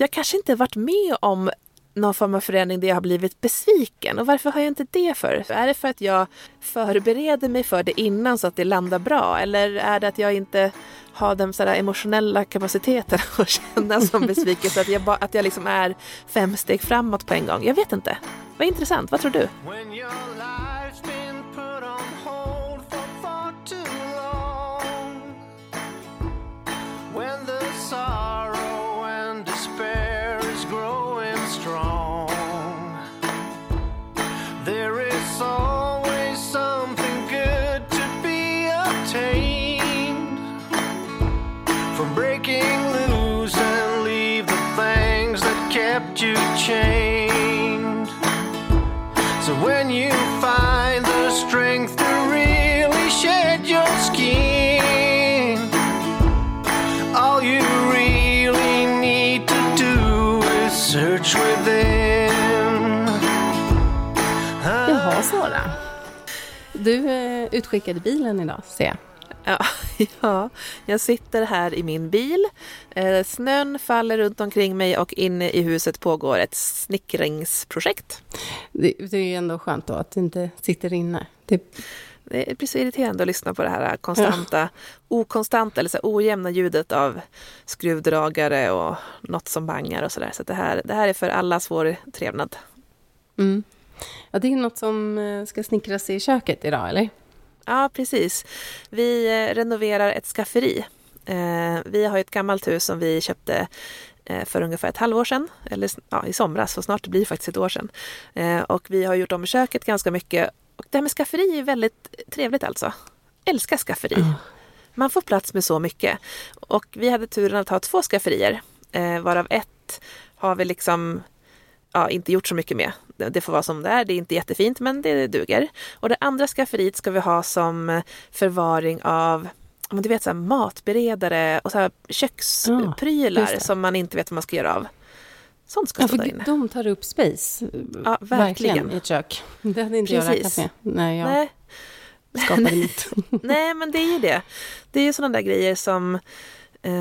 jag kanske inte varit med om någon form av förändring där jag har blivit besviken. Och varför har jag inte det för? Är det för att jag förbereder mig för det innan så att det landar bra? Eller är det att jag inte har den så emotionella kapaciteten att känna som besvikelse? att jag, ba, att jag liksom är fem steg framåt på en gång? Jag vet inte. Vad intressant. Vad tror du? Du eh, utskickade bilen idag, ser jag. Ja, ja, jag sitter här i min bil. Eh, snön faller runt omkring mig och inne i huset pågår ett snickringsprojekt. Det, det är ju ändå skönt då att du inte sitter inne. Det... Det blir så irriterande att lyssna på det här konstanta, ja. okonstanta eller så ojämna ljudet av skruvdragare och något som bangar och sådär. Så, så det, här, det här är för allas vår trevnad. Mm. Ja, det är något som eh, ska snickras i köket idag, eller? Ja, precis. Vi eh, renoverar ett skafferi. Eh, vi har ett gammalt hus som vi köpte för ungefär ett halvår sedan, eller ja, i somras, så snart det blir faktiskt ett år sedan. Och vi har gjort om köket ganska mycket. Och det här med skafferi är väldigt trevligt alltså. Älskar skafferi. Mm. Man får plats med så mycket. Och vi hade turen att ha två skafferier, varav ett har vi liksom ja, inte gjort så mycket med. Det får vara som det är, det är inte jättefint men det duger. Och det andra skafferiet ska vi ha som förvaring av du vet, så matberedare och så köksprylar ja, som man inte vet vad man ska göra av. Sånt ska ja, stå där inne. De tar upp space. Ja, verkligen. verkligen. I ett kök. Det hade inte Precis. jag räknat med när jag Nej. Nej, men det är ju det. Det är ju sådana där grejer som, eh,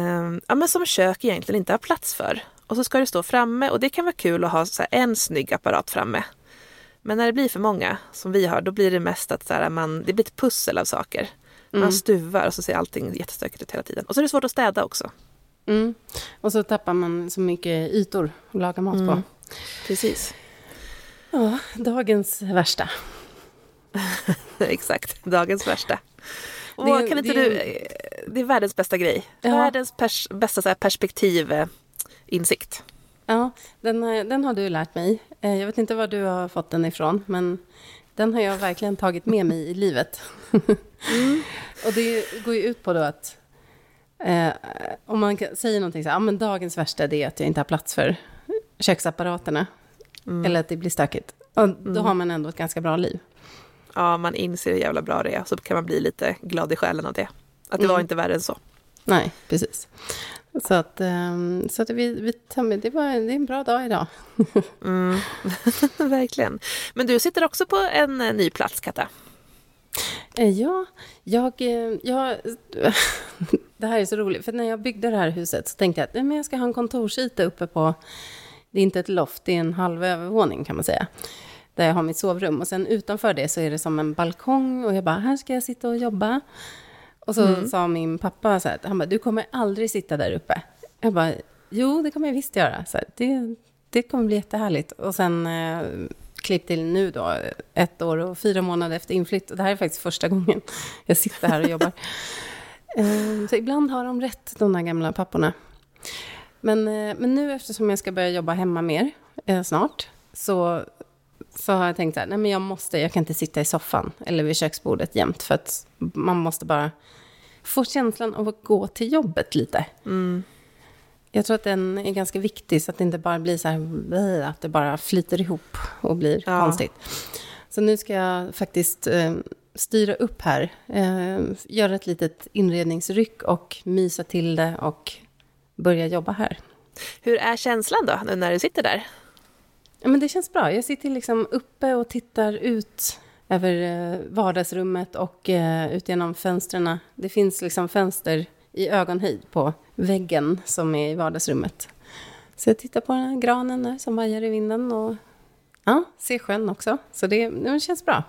ja, men som kök egentligen inte har plats för och så ska det stå framme och det kan vara kul att ha så en snygg apparat framme. Men när det blir för många, som vi har, då blir det mest att så här, man, det blir ett pussel av saker. Man mm. stuvar och så ser allting jättestökigt ut hela tiden. Och så är det svårt att städa också. Mm. Och så tappar man så mycket ytor att laga mat mm. på. Precis. Ja, dagens värsta. Exakt, dagens värsta. Och det, kan inte det, du, det är världens bästa grej. Ja. Världens pers, bästa så perspektiv eh, insikt. Ja, den, den har du lärt mig. Eh, jag vet inte var du har fått den ifrån, men den har jag verkligen tagit med mig i livet. Mm. och det går ju ut på då att eh, om man säger någonting så här, ja men dagens värsta är att jag inte har plats för köksapparaterna. Mm. Eller att det blir stökigt. Och då mm. har man ändå ett ganska bra liv. Ja, man inser hur jävla bra det är, så kan man bli lite glad i själen av det. Att det var mm. inte värre än så. Nej, precis. Så att, ehm, så att vi, vi det, var, det är en bra dag idag. mm. Verkligen. Men du sitter också på en eh, ny plats, Katta. Eh, ja, jag, eh, jag... Det här är så roligt, för när jag byggde det här huset så tänkte jag att jag ska ha en kontorsyta uppe på... Det är inte ett loft, det är en halv övervåning kan man säga. Där jag har mitt sovrum. Och sen utanför det så är det som en balkong och jag bara, här ska jag sitta och jobba. Och så mm. sa min pappa så här, han bara, du kommer aldrig sitta där uppe. Jag bara, jo, det kommer jag visst göra. Så här, det, det kommer bli jättehärligt. Och sen eh, klipp till nu då, ett år och fyra månader efter inflytt. Och det här är faktiskt första gången jag sitter här och jobbar. eh, så ibland har de rätt, de här gamla papporna. Men, eh, men nu eftersom jag ska börja jobba hemma mer eh, snart, så så har jag tänkt så här, nej men jag måste, jag kan inte sitta i soffan eller vid köksbordet jämt för att man måste bara få känslan av att gå till jobbet lite. Mm. Jag tror att den är ganska viktig så att det inte bara blir så här, att det bara flyter ihop och blir ja. konstigt. Så nu ska jag faktiskt eh, styra upp här, eh, göra ett litet inredningsryck och mysa till det och börja jobba här. Hur är känslan då, nu när du sitter där? Ja, men det känns bra. Jag sitter liksom uppe och tittar ut över eh, vardagsrummet och eh, ut genom fönstren. Det finns liksom fönster i ögonhöjd på väggen som är i vardagsrummet. Så jag tittar på den här granen där som vajar i vinden och ja, ser sjön också. Så det, det känns bra.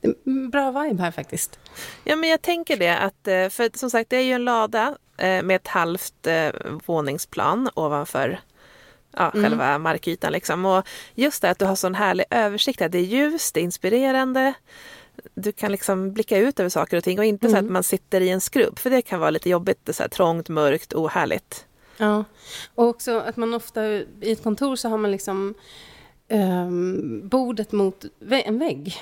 Det är en Bra vibe här faktiskt. Ja, men jag tänker det att, eh, för som sagt, det är ju en lada med ett halvt våningsplan ovanför ja, Mm. själva markytan. Liksom. Och just det att du har sån härlig översikt. Här. Det är ljust, det är inspirerande. Du kan liksom blicka ut över saker och ting och inte så Mm. att man sitter i en skrubb. För det kan vara lite jobbigt, det så här trångt, mörkt, ohärligt. Ja, och också att man ofta i ett kontor så har man liksom ehm, bordet mot vä- en vägg.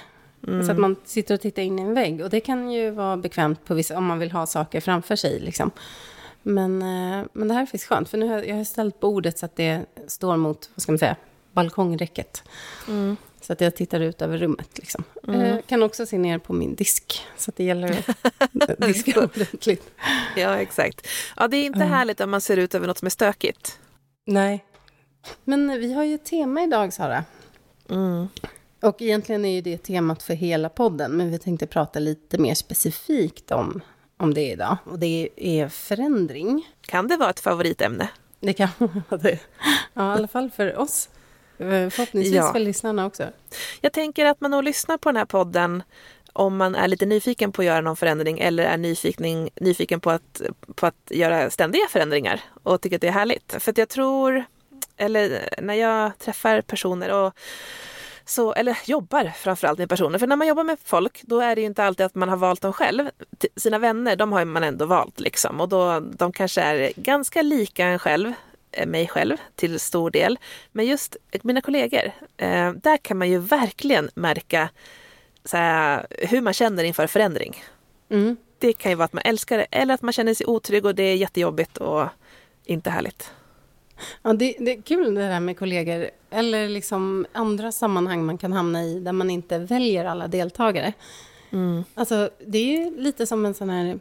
Så att man sitter och tittar in i en vägg. Och det kan ju vara bekvämt på vissa, om man vill ha saker framför sig. Liksom. Men, eh, men det här finns skönt, för nu har jag, jag har ställt bordet så att det står mot, vad ska man säga, balkongräcket. Så att jag tittar ut över rummet. Liksom. Eh, kan också se ner på min disk, så att det gäller att diska ordentligt. Ja, exakt. Ja, det är inte härligt om man ser ut över något som är stökigt. Nej. Men vi har ju ett tema idag, Sara. Mm. Och egentligen är ju det temat för hela podden, men vi tänkte prata lite mer specifikt om, om det idag. Och det är förändring. Kan det vara ett favoritämne? Det kan vara det. Ja, i alla fall för oss. Förhoppningsvis Ja. för lyssnarna också. Jag tänker att man nog lyssnar på den här podden om man är lite nyfiken på att göra någon förändring eller är nyfiken, nyfiken på, att, på att göra ständiga förändringar och tycker att det är härligt. För att jag tror, eller när jag träffar personer och så, eller jobbar framförallt med personer. För när man jobbar med folk, då är det ju inte alltid att man har valt dem själv. T- Sina vänner, de har man ändå valt liksom. Och då, de kanske är ganska lika en själv, eh, mig själv till stor del. Men just mina kollegor, eh, där kan man ju verkligen märka så här, hur man känner inför förändring. Mm. Det kan ju vara att man älskar det eller att man känner sig otrygg och det är jättejobbigt och inte härligt. Ja, det, det är kul det där med kollegor, eller liksom andra sammanhang man kan hamna i där man inte väljer alla deltagare. Alltså, det är ju lite som en sån här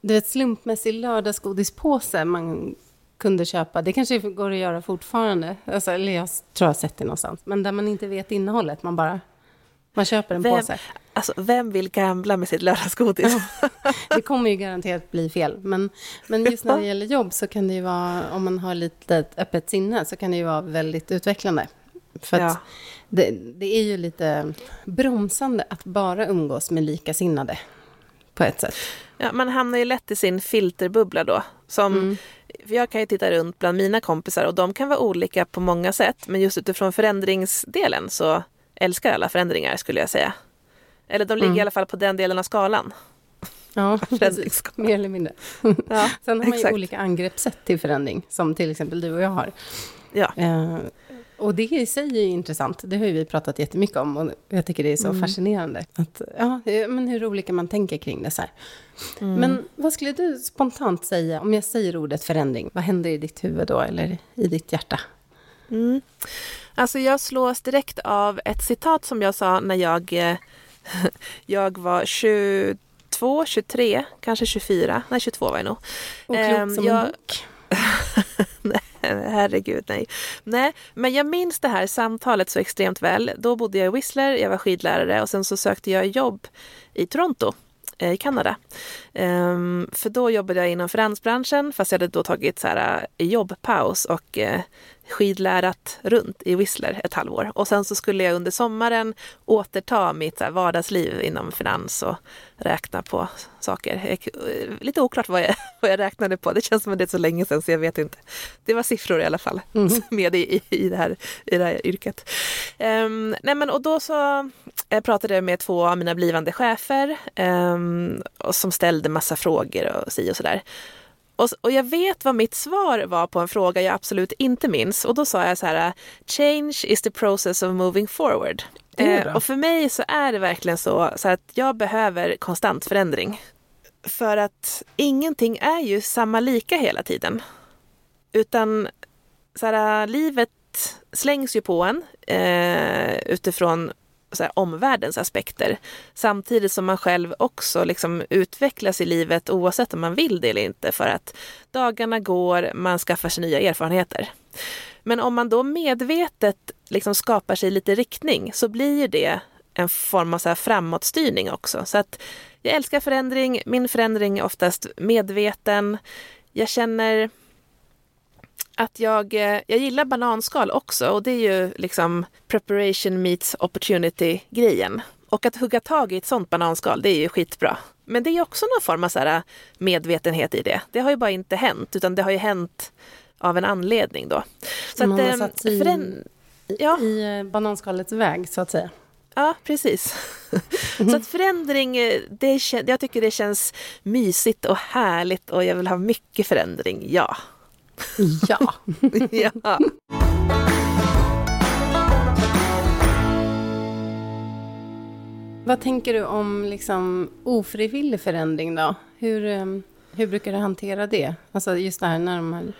du vet, slumpmässig lördagsgodispåse man kunde köpa. Det kanske går att göra fortfarande. Alltså, eller jag tror jag har sett det någonstans. Men där man inte vet innehållet, man bara man köper en Vem, påse. alltså, vem vill gambla med sitt lördagsgodis? Det kommer ju garanterat bli fel. Men, men just när det gäller jobb så kan det ju vara, om man har lite öppet sinne, så kan det ju vara väldigt utvecklande. För Ja. det, det är ju lite bromsande att bara umgås med likasinnade på ett sätt. Ja, man hamnar ju lätt i sin filterbubbla då. Som, för jag kan ju titta runt bland mina kompisar och de kan vara olika på många sätt. Men just utifrån förändringsdelen så älskar alla förändringar skulle jag säga. Eller de ligger i alla fall på den delen av skalan. Ja, precis. Mer eller mindre. Ja, Sen har man ju exakt. olika angreppssätt till förändring, som till exempel du och jag har. Ja. Eh, och det i sig är ju intressant. Det har ju vi pratat jättemycket om och jag tycker det är så fascinerande. Att, ja, men hur olika man tänker kring det så här. Men vad skulle du spontant säga, om jag säger ordet förändring, vad händer i ditt huvud då, eller i ditt hjärta? Mm. Alltså jag slås direkt av ett citat som jag sa när jag, eh, jag var 22, 23, kanske 24. Nej, 22 var jag nog. Och klokt som jag- en bok. nej, herregud nej. Nej, men jag minns det här samtalet så extremt väl. Då bodde jag i Whistler, jag var skidlärare och sen så sökte jag jobb i Toronto eh, i Kanada. Ehm, för då jobbade jag inom finansbranschen fast jag hade då tagit så här, eh, jobbpaus och eh, skidlärat runt i Whistler ett halvår. Och sen så skulle jag under sommaren återta mitt vardagsliv inom finans och räkna på saker. Eh, lite oklart vad jag, vad jag räknade på. Det känns som att det är så länge sedan så jag vet inte. Det var siffror i alla fall med i, i, det här, i det här yrket. Ehm, nej men, och då så eh, pratade jag med två av mina blivande chefer ehm, och som ställde massa frågor och si och sådär. Och, och jag vet vad mitt svar var på en fråga jag absolut inte minns. Och då sa jag så här, change is the process of moving forward. Eh, och för mig så är det verkligen så, så att jag behöver konstant förändring. För att ingenting är ju samma lika hela tiden. Utan så här, livet slängs ju på en eh, utifrån så här, omvärldens aspekter. Samtidigt som man själv också liksom utvecklas i livet oavsett om man vill det eller inte. För att dagarna går, man skaffar sig nya erfarenheter. Men om man då medvetet liksom skapar sig lite riktning så blir ju det en form av så här framåtstyrning också. Så att jag älskar förändring. Min förändring är oftast medveten. Jag känner att jag, eh, jag gillar bananskal också och det är ju liksom preparation meets opportunity-grejen. Och att hugga tag i ett sånt bananskal, det är ju skitbra. Men det är också någon form av så här medvetenhet i det. Det har ju bara inte hänt, utan det har ju hänt av en anledning då. Så Man att, har satt sig föränd- ja. i bananskalets väg, så att säga. Ja, precis. så att förändring, det, jag tycker det känns mysigt och härligt och jag vill ha mycket förändring, ja. Ja. ja. Vad tänker du om liksom ofrivillig förändring då? Hur, ehm, hur brukar du hantera det? Alltså just det här när de här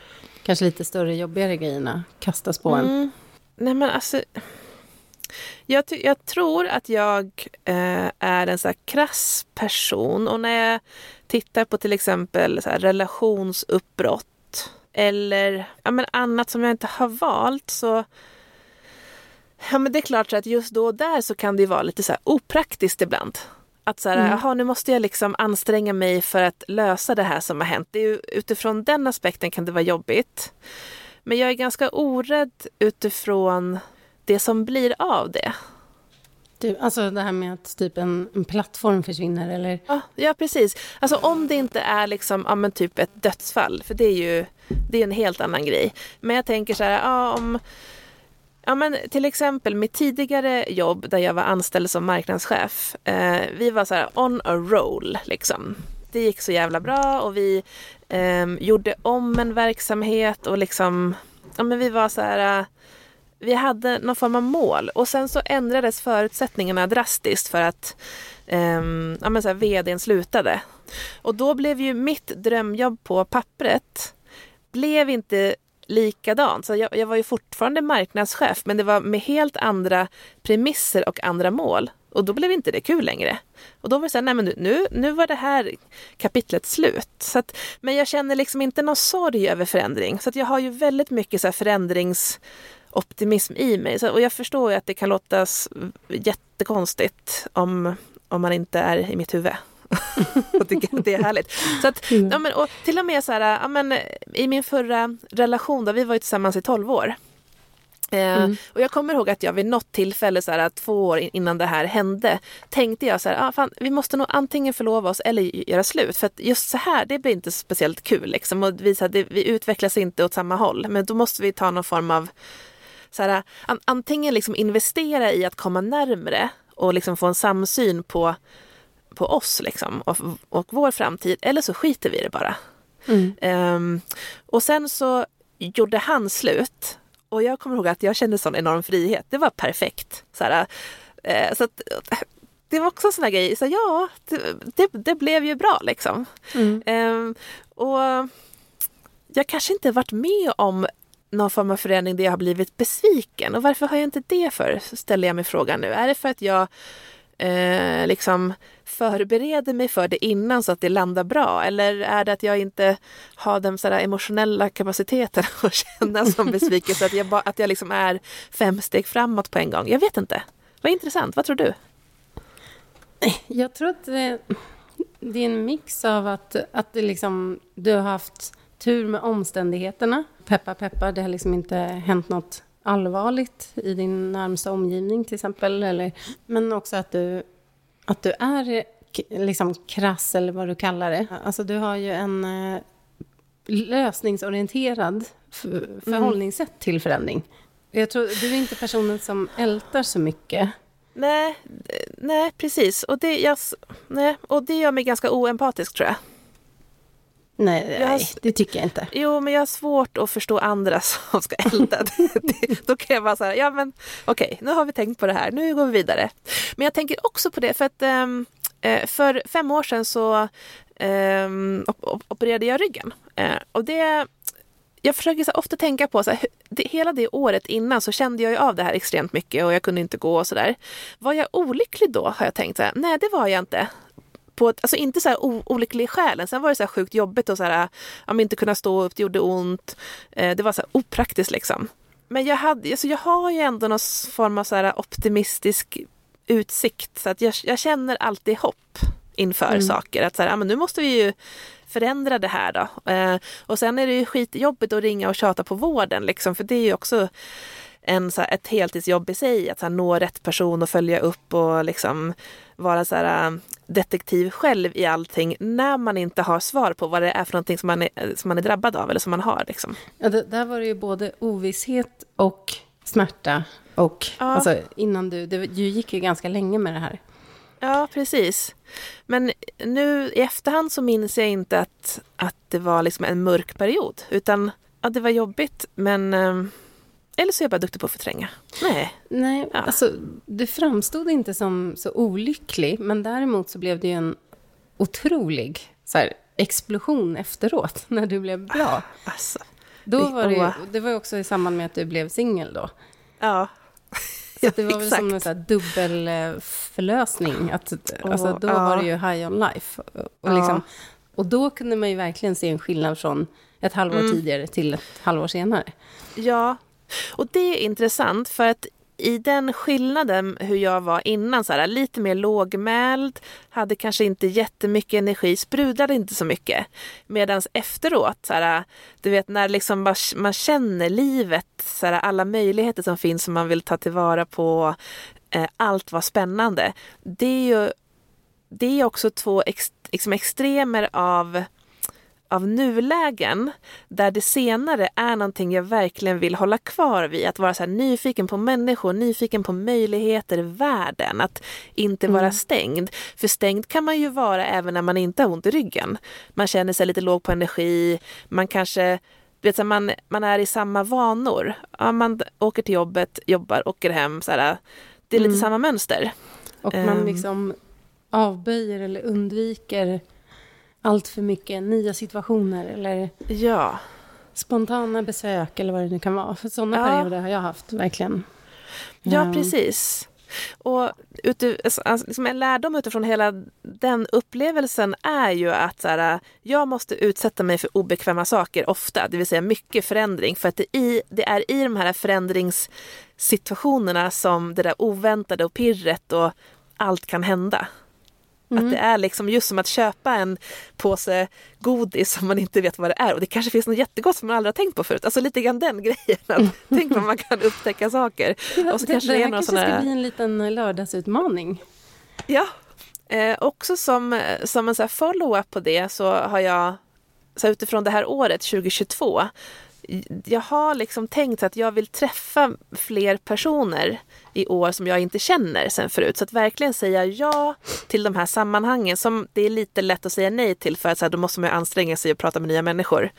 kanske lite större, jobbigare grejerna kastas på mm. en. Nej men alltså, jag, jag tror att jag eh, är en så här krass person och när jag tittar på till exempel så här relationsuppbrott eller ja, men annat som jag inte har valt så Ja men det är klart att just då och där så kan det vara lite så här opraktiskt ibland. Att så här, mm. jaha nu måste jag liksom anstränga mig för att lösa det här som har hänt. Det är ju, utifrån den aspekten kan det vara jobbigt. Men jag är ganska orädd utifrån det som blir av det. Du, alltså det här med att typ en, en plattform försvinner eller? Ja, ja, precis. Alltså om det inte är liksom, ja, men typ ett dödsfall, för det är ju det är en helt annan grej. Men jag tänker så här, ja, om Ja, men till exempel mitt tidigare jobb där jag var anställd som marknadschef. Eh, vi var så här on a roll liksom. Det gick så jävla bra och vi eh, gjorde om en verksamhet och liksom, ja men vi var så här, eh, vi hade någon form av mål och sen så ändrades förutsättningarna drastiskt för att eh, ja men så här, vdn slutade. Och då blev ju mitt drömjobb på pappret blev inte likadant. Så jag, jag, var ju fortfarande marknadschef men det var med helt andra premisser och andra mål. Och då blev inte det kul längre. Och då var det så här, nej men nu, nu var det här kapitlet slut. Så att, men jag känner liksom inte någon sorg över förändring. Så att jag har ju väldigt mycket så förändringsoptimism i mig. Så, och jag förstår ju att det kan låta jättekonstigt om, om man inte är i mitt huvud. och tycker att det är härligt. Så att, mm. ja, men, och till och med så här, ja, men, i min förra relation, då, vi var ju tillsammans i 12 år. Eh, mm. och jag kommer ihåg att jag vid något tillfälle, så här, två år innan det här hände, tänkte jag så här, ah, fan, vi måste nog antingen förlova oss eller göra slut. För att just så här, det blir inte speciellt kul. Liksom. Och vi, så här, det, vi utvecklas inte åt samma håll. Men då måste vi ta någon form av, så här, an, antingen liksom investera i att komma närmre och liksom få en samsyn på på oss liksom, och, och vår framtid eller så skiter vi i det bara. Mm. Um, och sen så gjorde han slut och jag kommer ihåg att jag kände sån enorm frihet. Det var perfekt. Så, här, uh, så att, det var också en sån här grej, så ja, det, det, det, blev ju bra liksom. Mm. Um, och jag kanske inte varit med om någon form av förändring där jag har blivit besviken. Och varför har jag inte det för, ställer jag mig frågan nu. Är det för att jag eh, liksom förbereder mig för det innan så att det landar bra? Eller är det att jag inte har den sådär emotionella kapaciteten att känna som besvikelse, att jag, ba, att jag liksom är fem steg framåt på en gång? Jag vet inte. Vad intressant. Vad tror du? Jag tror att eh, det, det är en mix av att, att det liksom, du har haft tur med omständigheterna. Peppa, peppa, det har liksom inte hänt något allvarligt i din närmsta omgivning till exempel. Eller, men också att du, att du är liksom krass eller vad du kallar det. Alltså du har ju en eh, lösningsorienterad förhållningssätt mm. till förändring. Jag tror, du är inte personen som ältar så mycket. Nej, nej precis. Och det, jag, nej, och det gör mig ganska oempatisk tror jag. Nej, har, det tycker jag inte. Jo, men jag har svårt att förstå andra som ska elda. Då kan jag bara säga, ja men okej, okay, nu har vi tänkt på det här, nu går vi vidare. Men jag tänker också på det, för att um, för fem år sedan så um, opererade jag ryggen. Uh, och det jag försöker så ofta tänka på, så här, det, hela det året innan så kände jag ju av det här extremt mycket och jag kunde inte gå och sådär. Var jag olycklig då har jag tänkt så här, nej det var jag inte på ett, alltså inte så här olycklig i själen. Sen var det så här sjukt jobbigt och så här, om inte kunna stå upp, det gjorde ont. Eh, det var så här opraktiskt liksom. Men jag, hade, alltså jag har ju ändå någon form av så här optimistisk utsikt. Så att jag, jag känner alltid hopp inför mm. saker. Att så här, ja, men nu måste vi ju förändra det här då. Eh, och sen är det ju skitjobbigt att ringa och tjata på vården liksom, för det är ju också en, så här, ett heltidsjobb i sig, att så här, nå rätt person och följa upp och liksom vara så här, äh, detektiv själv i allting när man inte har svar på vad det är för någonting som man är, som man är drabbad av eller som man har. Liksom. Ja, det, där var det ju både ovisshet och smärta. Och ja. alltså, innan du, det, du gick ju ganska länge med det här. Ja, precis. Men nu i efterhand så minns jag inte att, att det var liksom en mörk period. Utan ja, det var jobbigt, men ähm, eller så är jag bara duktig på att förtränga. Nej. Nej, ja. alltså det framstod inte som så olycklig, men däremot så blev det ju en otrolig så här, explosion efteråt, när du blev bra. Ah, alltså, då var det, ju, det var ju också i samband med att du blev singel då. Ja. Så det var väl som en så dubbelförlösning. Att, oh, alltså, då ja. var det ju high on life. Och, liksom, och då kunde man ju verkligen se en skillnad från ett halvår mm. tidigare till ett halvår senare. Ja, och det är intressant för att i den skillnaden hur jag var innan, så här, lite mer lågmäld, hade kanske inte jättemycket energi, sprudlade inte så mycket. Medan efteråt, så här, du vet när liksom man känner livet, så här, alla möjligheter som finns som man vill ta tillvara på, eh, allt var spännande. Det är ju det är också två ex, liksom extremer av av nulägen där det senare är någonting jag verkligen vill hålla kvar vid. Att vara så nyfiken på människor, nyfiken på möjligheter, världen. Att inte mm. vara stängd. För stängd kan man ju vara även när man inte har ont i ryggen. Man känner sig lite låg på energi, man kanske vet, man, man är i samma vanor. Ja, man åker till jobbet, jobbar, åker hem. Så här, det är lite mm. samma mönster. Och man ehm. liksom avböjer eller undviker allt för mycket nya situationer eller ja. spontana besök eller vad det nu kan vara. För sådana ja. perioder har jag haft, verkligen. Ja, um. precis. Och ute, alltså, liksom en lärdom utifrån hela den upplevelsen är ju att så här, jag måste utsätta mig för obekväma saker ofta, det vill säga mycket förändring. För att det, i, det är i de här förändringssituationerna som det där oväntade och pirret och allt kan hända. Mm. Att det är liksom just som att köpa en påse godis som man inte vet vad det är och det kanske finns något jättegott som man aldrig har tänkt på förut. Alltså lite grann den grejen. Att tänk vad man kan upptäcka saker. Ja, och så det, kanske det, det här kanske såna... ska bli en liten lördagsutmaning. Ja, eh, också som, som en follow-up på det så har jag så utifrån det här året 2022 jag har liksom tänkt att jag vill träffa fler personer i år som jag inte känner sen förut. Så att verkligen säga ja till de här sammanhangen som det är lite lätt att säga nej till för att så här, då måste man anstränga sig och prata med nya människor.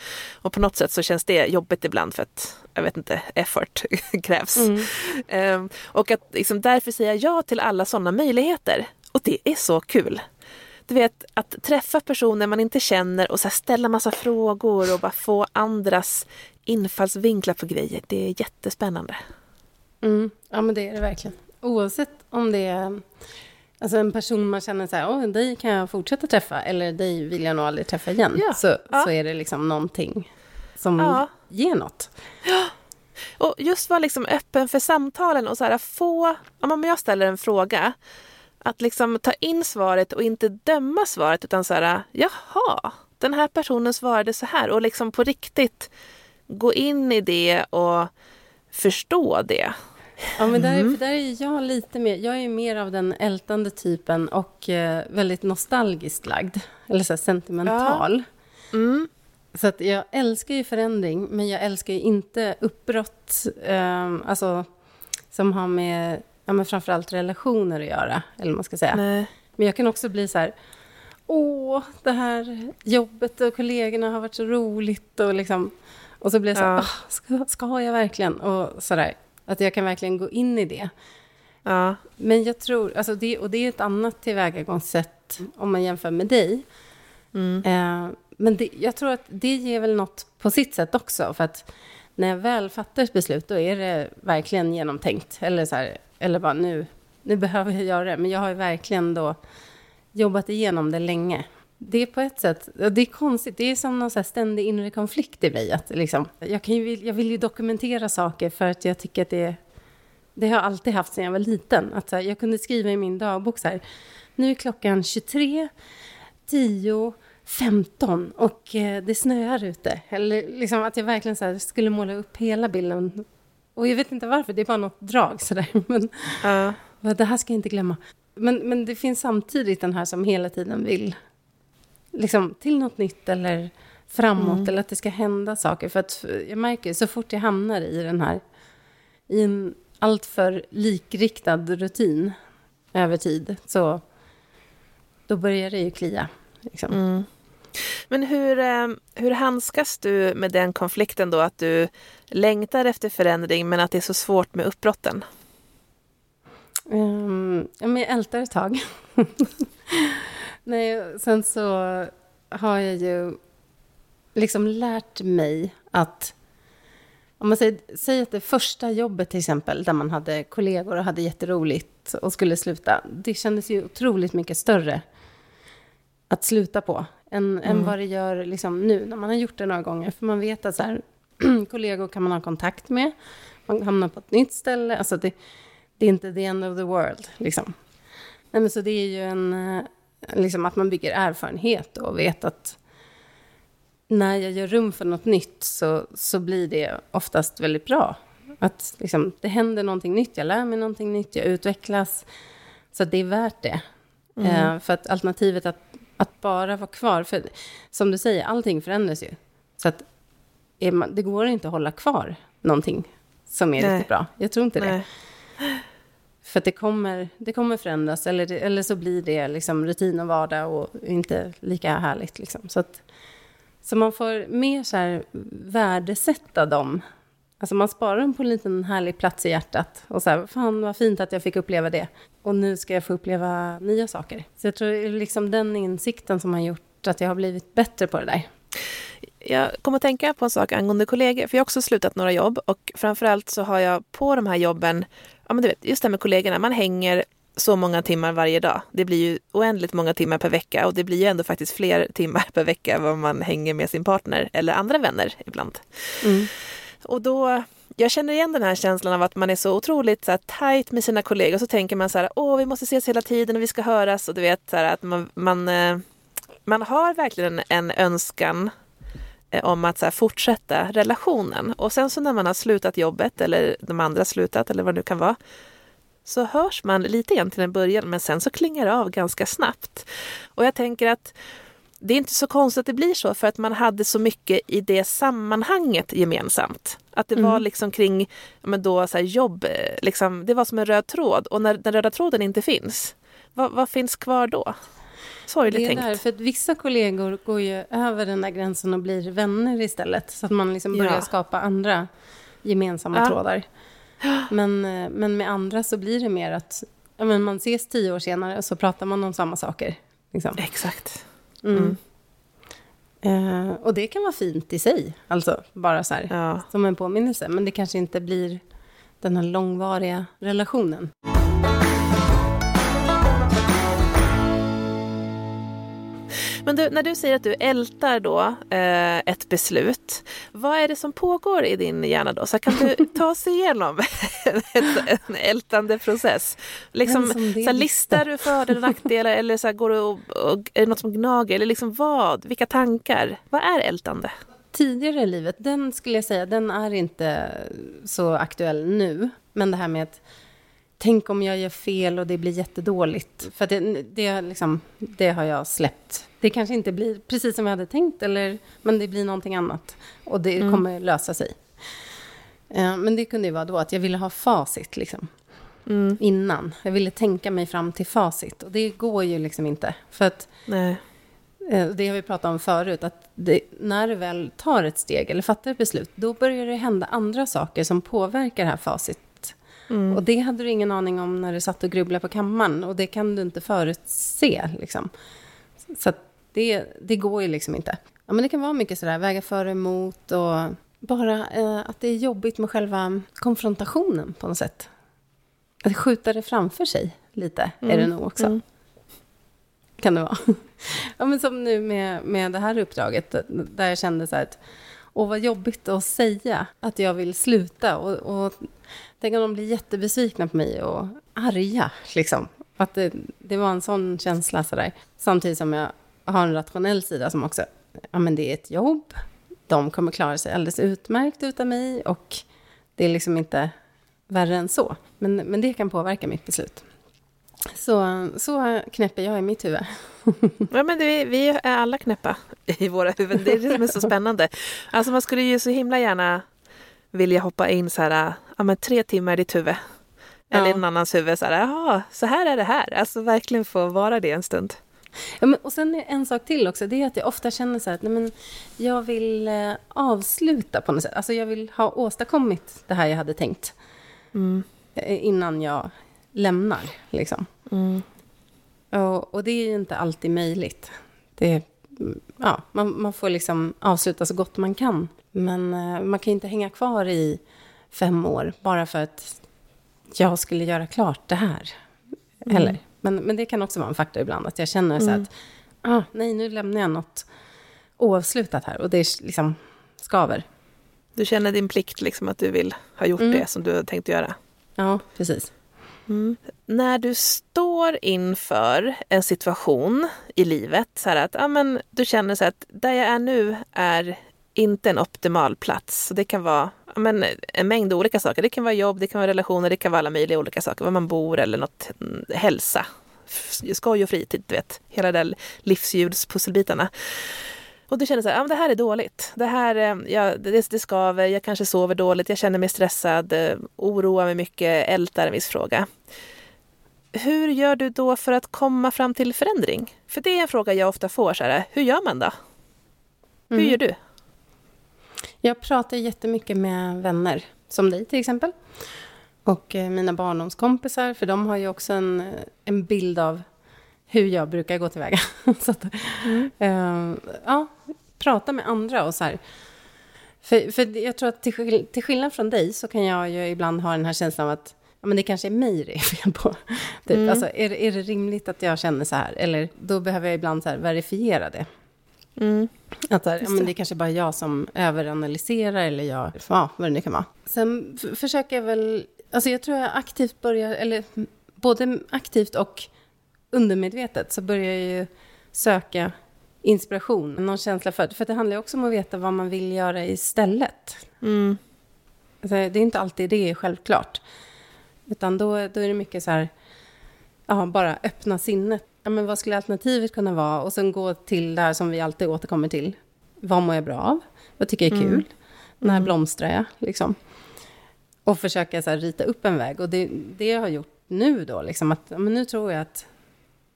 Och på något sätt så känns det jobbigt ibland för att, jag vet inte, effort krävs. Mm. Um, och att liksom därför säga ja till alla sådana möjligheter. Och det är så kul du vet, att träffa personer man inte känner och så ställa massa frågor och bara få andras infallsvinklar på grejer. Det är jättespännande. Mm. Ja, men det är det verkligen. Oavsett om det är alltså en person man känner så här, Åh, dig kan jag fortsätta träffa, eller dig vill jag nog aldrig träffa igen, ja. Så, ja. så är det liksom någonting som ja. ger något. Ja. Och just vara liksom öppen för samtalen och så här, få, om jag ställer en fråga, att liksom ta in svaret och inte döma svaret utan så här, jaha, den här personen svarade så här och liksom på riktigt gå in i det och förstå det. Ja, men där, mm. där är jag lite mer, jag är mer av den ältande typen och eh, väldigt nostalgiskt lagd, eller så sentimental. Ja. Mm. Så att jag älskar ju förändring, men jag älskar ju inte uppbrott, eh, alltså som har med, ja men framförallt relationer att göra, eller vad man ska säga. Nej. Men jag kan också bli så här, åh, det här jobbet och kollegorna har varit så roligt och liksom, och så blir jag så här, ja. ska, ska jag verkligen? Och sådär, att jag kan verkligen gå in i det. Ja. Men jag tror, alltså det, och det är ett annat tillvägagångssätt om man jämför med dig. Mm. Eh, men det, jag tror att det ger väl något på sitt sätt också. För att när jag väl fattar ett beslut, då är det verkligen genomtänkt. Eller, så här, eller bara nu, nu behöver jag göra det. Men jag har ju verkligen då jobbat igenom det länge. Det är på ett sätt, det är konstigt, det är som någon så ständig inre konflikt i mig. Att liksom, jag, kan ju, jag vill ju dokumentera saker för att jag tycker att det det har jag alltid haft sedan jag var liten. Att jag kunde skriva i min dagbok så här, nu är klockan 23, 10, 15 och eh, det snöar ute. Eller liksom att jag verkligen så här skulle måla upp hela bilden. Och jag vet inte varför, det är bara något drag sådär. Men Ja. det här ska jag inte glömma. Men, men det finns samtidigt den här som hela tiden vill liksom, till något nytt eller framåt eller att det ska hända saker. För att jag märker så fort jag hamnar i den här, i en alltför likriktad rutin över tid, så då börjar det ju klia. Liksom. Mm. Men hur, eh, hur handskas du med den konflikten då att du längtar efter förändring men att det är så svårt med uppbrotten? Um, ja, men jag ältar ett tag. Nej, sen så har jag ju liksom lärt mig att... Om man säger, säger att det första jobbet till exempel, där man hade kollegor och hade jätteroligt och skulle sluta, det kändes ju otroligt mycket större att sluta på än, än vad det gör liksom nu när man har gjort det några gånger. För man vet att så här, kollegor kan man ha kontakt med, man hamnar på ett nytt ställe. Alltså det, det är inte the end of the world. Liksom. Nej, men så det är ju en, eh, liksom att man bygger erfarenhet och vet att när jag gör rum för något nytt så, så blir det oftast väldigt bra. Att liksom, det händer någonting nytt, jag lär mig någonting nytt, jag utvecklas. Så det är värt det. Eh, för att alternativet att, att bara vara kvar, för som du säger, allting förändras ju. Så att man, det går inte att hålla kvar någonting som är Nej. riktigt bra. Jag tror inte det. För att det kommer, det kommer förändras, eller, det, eller så blir det liksom rutin och vardag och inte lika härligt. Liksom. Så, att, så man får mer så här värdesätta dem. Alltså man sparar dem på en liten härlig plats i hjärtat. Och så här, fan vad fint att jag fick uppleva det. Och nu ska jag få uppleva nya saker. Så jag tror det är liksom den insikten som har gjort att jag har blivit bättre på det där. Jag kommer att tänka på en sak angående kollegor, för jag har också slutat några jobb och framförallt så har jag på de här jobben, ja men du vet, just det här med kollegorna, man hänger så många timmar varje dag. Det blir ju oändligt många timmar per vecka och det blir ju ändå faktiskt fler timmar per vecka än vad man hänger med sin partner eller andra vänner ibland. Och då, jag känner igen den här känslan av att man är så otroligt så här, tajt med sina kollegor och så tänker man så här, åh vi måste ses hela tiden och vi ska höras och du vet så här, att man, man, eh, man har verkligen en önskan om att så här, fortsätta relationen. Och sen så när man har slutat jobbet eller de andra slutat eller vad det nu kan vara så hörs man lite grann till en början men sen så klingar det av ganska snabbt. Och jag tänker att det är inte så konstigt att det blir så för att man hade så mycket i det sammanhanget gemensamt. Att det var liksom kring men då, så här, jobb, eh, liksom, det var som en röd tråd och när den röda tråden inte finns, vad, vad finns kvar då? Sorgligt tänkt. där, för att vissa kollegor går ju över den där gränsen och blir vänner istället. Så att man liksom börjar Ja. skapa andra gemensamma Ja. trådar. Men, eh, men med andra så blir det mer att ja, men man ses tio år senare och så pratar man om samma saker. Liksom. Exakt. Mm. Eh, och det kan vara fint i sig, alltså bara så här, Ja. som en påminnelse. Men det kanske inte blir den här långvariga relationen. Men du, när du säger att du ältar då eh, ett beslut, vad är det som pågår i din hjärna då? Så kan du ta oss igenom ett, en ältande process? Liksom, så här, listar du för och nackdelar eller så här, går du och, och, är det något som gnager? Eller liksom vad? Vilka tankar? Vad är ältande? tidigare i livet, den skulle jag säga, den är inte så aktuell nu. Men det här med att tänk om jag gör fel och det blir jättedåligt. För det, det, liksom, det har jag släppt. Det kanske inte blir precis som jag hade tänkt, eller, men det blir någonting annat. Och det kommer lösa sig. Eh, Men det kunde ju vara då att jag ville ha facit liksom, innan. Jag ville tänka mig fram till facit. Och det går ju liksom inte. För att Nej. Eh, Det har vi pratat om förut, att det, när du väl tar ett steg eller fattar ett beslut, då börjar det hända andra saker som påverkar det här facit. Och det hade du ingen aning om när du satt och grubblade på kammaren, och det kan du inte förutse. Liksom. Så det, det går ju liksom inte. Ja, men det kan vara mycket sådär, väga för och emot och bara eh, att det är jobbigt med själva konfrontationen på något sätt. Att skjuta det framför sig lite är det nog också kan det vara. Ja, men som nu med, med det här uppdraget, där jag kände så här att, åh vad jobbigt att säga att jag vill sluta. Och, och tänk om de blir jättebesvikna på mig och arga, liksom. Att det, det var en sån känsla så där. Samtidigt som jag har en rationell sida som också, ja men det är ett jobb, de kommer klara sig alldeles utmärkt utan mig och det är liksom inte värre än så. Men, men det kan påverka mitt beslut. Så, så knäpper jag i mitt huvud. Ja, men det, vi är alla knäppa i våra huvuden. Det är det som är så spännande. Alltså man skulle ju så himla gärna vilja hoppa in så här, ja men tre timmar i ditt huvud. Eller Ja. någon annans huvud, så här, jaha, så här är det här. Alltså verkligen få vara det en stund. Ja, men, och sen en sak till också, det är att jag ofta känner så här att nej, men jag vill eh, avsluta på något sätt. Alltså jag vill ha åstadkommit det här jag hade tänkt eh, innan jag lämnar. Liksom. Och, och det är ju inte alltid möjligt. Det, mm, ja, man, man får liksom avsluta så gott man kan. Men eh, man kan ju inte hänga kvar i fem år bara för att jag skulle göra klart det här. Heller. Men, men det kan också vara en faktor ibland, att jag känner så att ah, nej, nu lämnar jag något oavslutat här och det är liksom skaver. Du känner din plikt, liksom att du vill ha gjort Mm. det som du har tänkt göra. Ja, precis. När du står inför en situation i livet, så här att ja, men du känner så att där jag är nu är inte en optimal plats. Så det kan vara ja, men en mängd olika saker. Det kan vara jobb, det kan vara relationer, det kan vara alla möjliga olika saker. Var man bor eller något, hälsa, skoj och fritid, du vet. Hela de livsljudspusselbitarna. Och du känner så här, ja, men det här är dåligt. Det här, eh, ja, det, det skaver, jag kanske sover dåligt, jag känner mig stressad, eh, oroar mig mycket, ältar en viss fråga. Hur gör du då för att komma fram till förändring? För det är en fråga jag ofta får. Så här, hur gör man då? Hur Mm. gör du? Jag pratar jättemycket med vänner, som dig till exempel. Och eh, mina barndomskompisar, för de har ju också en, en bild av hur jag brukar gå tillväga. så att, eh, ja, prata med andra och så här. För, för jag tror att till, skill- till skillnad från dig så kan jag ju ibland ha den här känslan av att ja, men det kanske är mig det är fel på. Typ. Alltså, är, är det rimligt att jag känner så här? Eller då behöver jag ibland så här verifiera det. Mm. Att här, ja, men det. är kanske bara jag som överanalyserar eller jag, ja, vad det nu kan vara. Sen försöker jag väl, alltså jag tror jag aktivt börjar, eller mm, både aktivt och undermedvetet så börjar jag ju söka inspiration, någon känsla för, för det handlar ju också om att veta vad man vill göra istället. Mm. Alltså, det är inte alltid det är självklart. Utan då, då är det mycket så här, ja, bara öppna sinnet. Ja, men vad skulle alternativet kunna vara? Och sen gå till det här som vi alltid återkommer till. Vad mår jag bra av? Vad tycker jag är kul? När blomstrar jag? Liksom. Och försöka så här, rita upp en väg. Och det, det jag har gjort nu då, liksom, att men nu tror jag att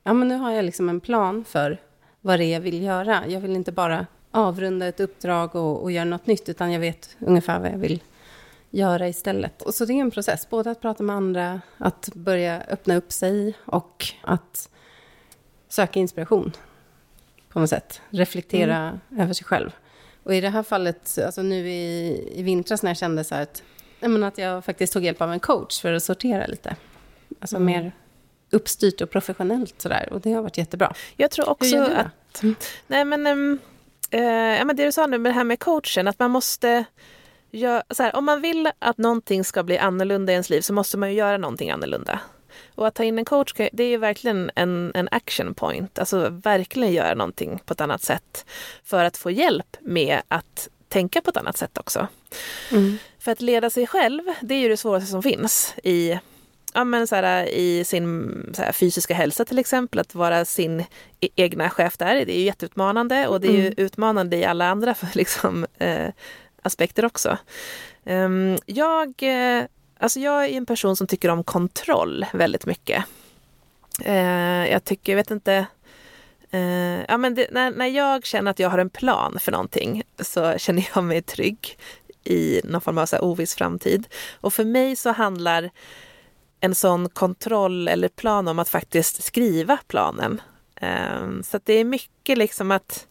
ja, men nu har jag liksom en plan för vad det är jag vill göra. Jag vill inte bara avrunda ett uppdrag och, och göra något nytt, utan jag vet ungefär vad jag vill göra istället. Och så det är en process, både att prata med andra, att börja öppna upp sig och att söka inspiration på något sätt. Reflektera över sig själv. Och i det här fallet, alltså nu i, i vintras när jag kände så att, jag att jag faktiskt tog hjälp av en coach för att sortera lite. Alltså mer uppstyrt och professionellt sådär. Och det har varit jättebra. Jag tror också att... Nej, men, eh, ja, men det du sa nu med det här med coachen, att man måste... Gör, här, om man vill att någonting ska bli annorlunda i ens liv så måste man ju göra någonting annorlunda. Och att ta in en coach, det är ju verkligen en, en action point. Alltså verkligen göra någonting på ett annat sätt. För att få hjälp med att tänka på ett annat sätt också. För att leda sig själv, det är ju det svåraste som finns i, ja, men så här, i sin här, fysiska hälsa till exempel. Att vara sin e- egna chef där, det är ju jätteutmanande och det är ju utmanande i alla andra liksom, eh, aspekter också. Ehm, jag, eh, alltså jag är en person som tycker om kontroll väldigt mycket. Eh, jag tycker, jag vet inte, eh, ja, men det, när, när jag känner att jag har en plan för någonting så känner jag mig trygg i någon form av så oviss framtid. Och för mig så handlar en sån kontroll eller plan om att faktiskt skriva planen. Ehm, så det är mycket liksom att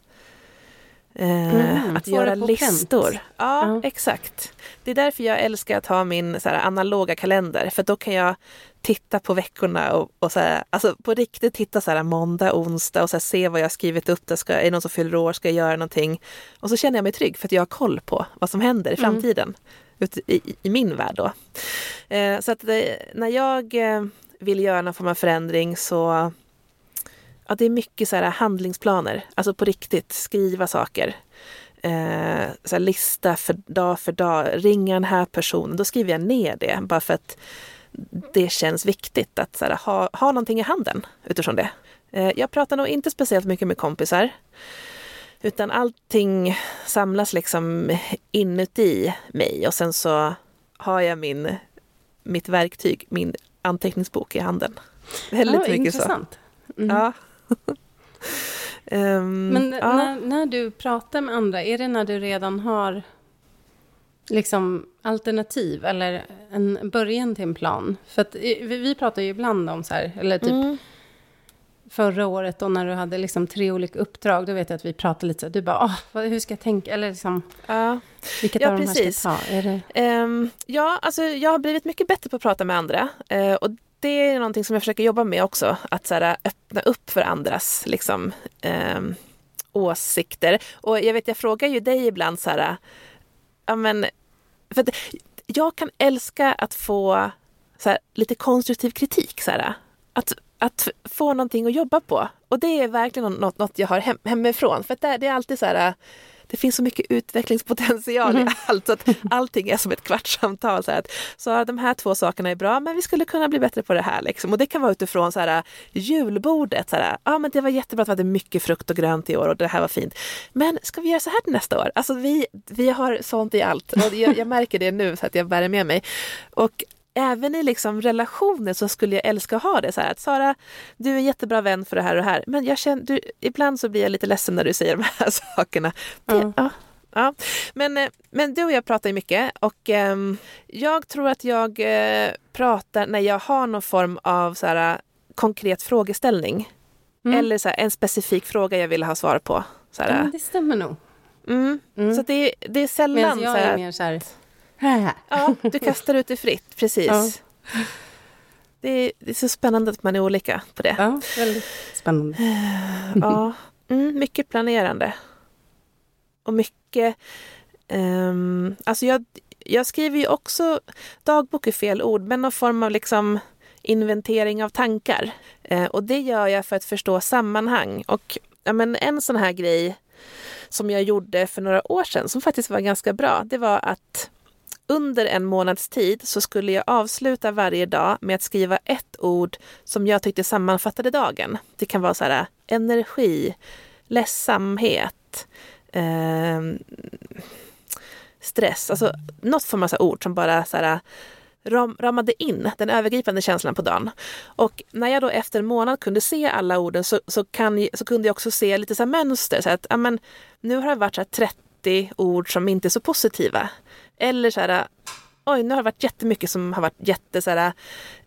eh, Mm, att göra på pränt. listor. Ja, exakt. Det är därför jag älskar att ha min så här, analoga kalender. För då kan jag titta på veckorna och, och så här, alltså på riktigt titta så här måndag, onsdag och så här, se vad jag har skrivit upp. Det ska, är det någon som fyller år? Ska jag göra någonting? Och så känner jag mig trygg för att jag har koll på vad som händer i Mm. framtiden. Ute i, i, I min värld då. Eh, så att det, när jag eh, vill göra någon form av förändring så ja, det är mycket så här handlingsplaner, alltså på riktigt skriva saker. Eh, så här lista för dag för dag, ringa den här personen, då skriver jag ner det bara för att det känns viktigt att så här, ha, ha någonting i handen utifrån det. Eh, jag pratar nog inte speciellt mycket med kompisar. Utan allting samlas liksom inuti mig och sen så har jag min, mitt verktyg, min anteckningsbok i handen. Väldigt Ja, mycket intressant. så. Mm. Ja. Ehm, Men ja. när, när du pratar med andra, är det när du redan har liksom alternativ eller en början till en plan? För att i- vi, vi pratar ju ibland om så här, eller typ Mm. Förra året då när du hade liksom tre olika uppdrag, då vet jag att vi pratade lite så du bara, "Åh, vad, hur ska jag tänka, eller liksom, Ja. vilket Ja, av de här ska jag precis. ta? Är det... Ehm, ja, alltså jag har blivit mycket bättre på att prata med andra. Eh, och det är någonting som jag försöker jobba med också. Att så här, öppna upp för andras liksom, ehm, åsikter. Och jag vet, jag frågar ju dig ibland så här, ja men, för att jag kan älska att få så här, lite konstruktiv kritik. Så här, att, att få någonting att jobba på. Och det är verkligen något, något jag har hem, hemifrån. För att det, är alltid så här, det finns så mycket utvecklingspotential i allt. Så att allting är som ett kvartssamtal. Så, här, att, så de här två sakerna är bra, men vi skulle kunna bli bättre på det här. Liksom. Och det kan vara utifrån så här, julbordet. Så här, ah, men det var jättebra att vi hade mycket frukt och grönt i år och det här var fint. Men ska vi göra så här till nästa år? Alltså vi, vi har sånt i allt. Och jag, jag märker det nu så att jag bär med mig. Och även i liksom relationer så skulle jag älska att ha det så här att Sara, du är en jättebra vän för det här och det här, men jag känner, du, ibland så blir jag lite ledsen när du säger de här sakerna. Det, Ja. ja. Ja. Men, eh, men du och jag pratar ju mycket och ehm, jag tror att jag eh, pratar när jag har någon form av så här, konkret frågeställning. Mm. Eller så här, en specifik fråga jag vill ha svar på. Så, Ja, men här, det stämmer nog. mm. Mm. så det, är- det är sällan Medan så jag är här, mer så här, här. Ja, du kastar ut det fritt, precis. Ja. Det, är, det är så spännande att man är olika på det. Ja, väldigt spännande. Ja, mm, mycket planerande. Och mycket... ehm, alltså jag, jag skriver ju också dagbok är fel ord, men någon form av liksom inventering av tankar. Eh, och det gör jag för att förstå sammanhang. Och ja, men en sån här grej som jag gjorde för några år sedan, som faktiskt var ganska bra, det var att under en månads tid så skulle jag avsluta varje dag med att skriva ett ord som jag tyckte sammanfattade dagen. Det kan vara så här energi, ledsamhet, eh, stress, alltså något form av så ord som bara så här, ram, ramade in den övergripande känslan på dagen. Och när jag då efter en månad kunde se alla orden så, så, kan, så kunde jag också se lite så här mönster. Så att, amen, nu har det varit så här 30 ord som inte är så positiva. Eller så här, oj, nu har det varit jättemycket som har varit jätte så här,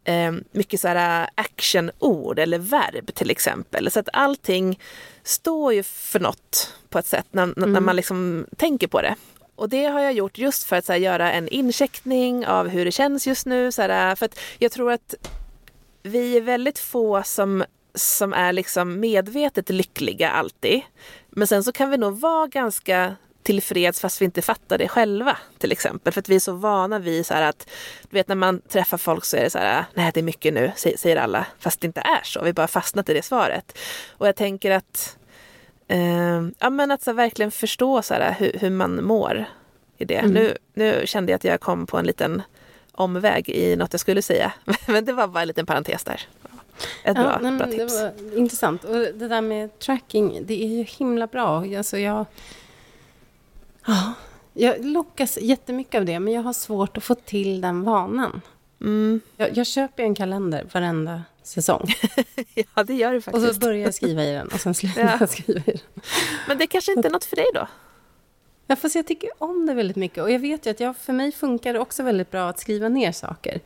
eh, mycket så här actionord eller verb till exempel. Så att allting står ju för något på ett sätt när, när man liksom tänker på det. Och det har jag gjort just för att här, göra en incheckning av hur det känns just nu. Så här, för att jag tror att vi är väldigt få som, som är liksom medvetet lyckliga alltid. Men sen så kan vi nog vara ganska tillfreds fast vi inte fattar det själva till exempel. För att vi är så vana vid så här att, du vet när man träffar folk så är det så här, nej det är mycket nu, sä- säger alla. Fast det inte är så, vi bara fastnat i det svaret. Och jag tänker att, eh, ja men att så verkligen förstå så här, hur, hur man mår i det. Nu, nu kände jag att jag kom på en liten omväg i något jag skulle säga. Men det var bara en liten parentes där. Ett bra, Ja, nej, bra tips. intressant. Och det där med tracking, det är ju himla bra. Alltså jag, ja, jag lockas jättemycket av det, men jag har svårt att få till den vanan. Mm. Jag, jag köper en kalender varenda säsong. Ja, det gör Och faktiskt. så börjar jag skriva i den och sen slutar Ja. jag skriva i den. Men det kanske inte är något för dig då? Ja, fast jag tycker om det väldigt mycket. Och jag vet ju att jag, för mig funkar det också väldigt bra att skriva ner saker.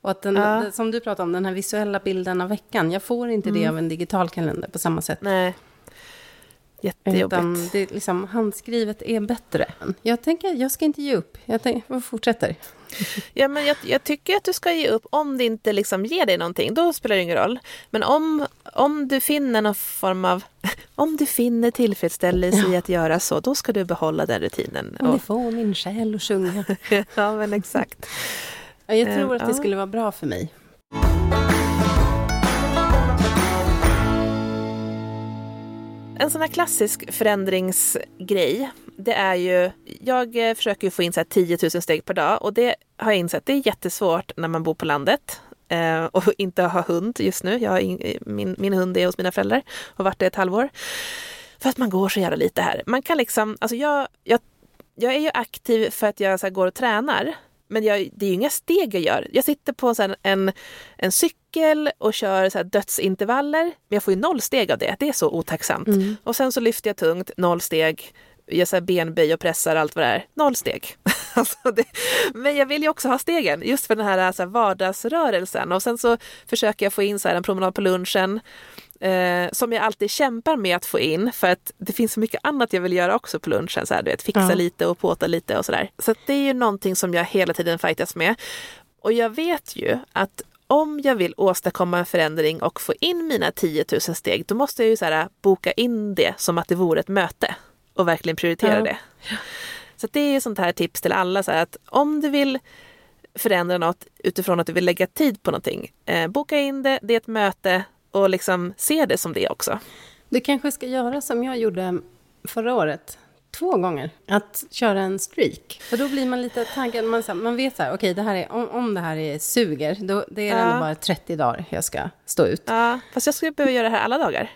Och att den, Ja. som du pratade om, den här visuella bilden av veckan. Jag får inte det av en digital kalender på samma sätt. Nej. Jättejobbigt. Utan det, liksom, handskrivet är bättre. Jag tänker, jag ska inte ge upp. Jag, tänker, fortsätter. Ja, men jag, jag tycker att du ska ge upp om det inte liksom ger dig någonting. Då spelar det ingen roll. Men om, om du finner någon form av... Om du finner tillfredsställelse i att göra så, då ska du behålla den rutinen. Om det Och, får min själ att sjunga. ja, men exakt. Ja, Jag Eh, tror att det ja. skulle vara bra för mig. En sån här klassisk förändringsgrej, det är ju, jag eh, försöker ju få in så här 10 000 steg per dag och det har jag insett, det är jättesvårt när man bor på landet eh, och inte har hund just nu. Jag har in, eh, min, min hund är hos mina föräldrar och har varit det ett halvår. För att man går så jävla lite här. Man kan liksom, alltså jag, jag, jag är ju aktiv för att jag så här, går och tränar. Men jag, det är ju inga steg jag gör. Jag sitter på så en, en cykel och kör så dödsintervaller. Men jag får ju noll steg av det. Det är så otacksamt. Mm. Och sen så lyfter jag tungt, noll steg. Jag så här benböj och pressar allt vad det är. Noll steg. alltså det, men jag vill ju också ha stegen, just för den här, så här vardagsrörelsen. Och sen så försöker jag få in så här, en promenad på lunchen. Eh, som jag alltid kämpar med att få in för att det finns så mycket annat jag vill göra också på lunchen. Så här, du vet, fixa Ja. lite och påta lite och sådär. Så att det är ju någonting som jag hela tiden fightas med. Och jag vet ju att om jag vill åstadkomma en förändring och få in mina 10 000 steg, då måste jag ju så här, boka in det som att det vore ett möte och verkligen prioritera Ja. det. Så det är sånt här tips till alla, så här, att om du vill förändra något utifrån att du vill lägga tid på någonting, eh, boka in det, det är ett möte och liksom se det som det också. Du kanske ska göra som jag gjorde förra året. Två gånger. Att köra en streak. För då blir man lite taggad. Man, så här, man vet så här, okej, det här är, om, om det här är suger, då, det är Ja. ändå bara 30 dagar jag ska stå ut. Ja, fast jag skulle behöva göra det här alla dagar.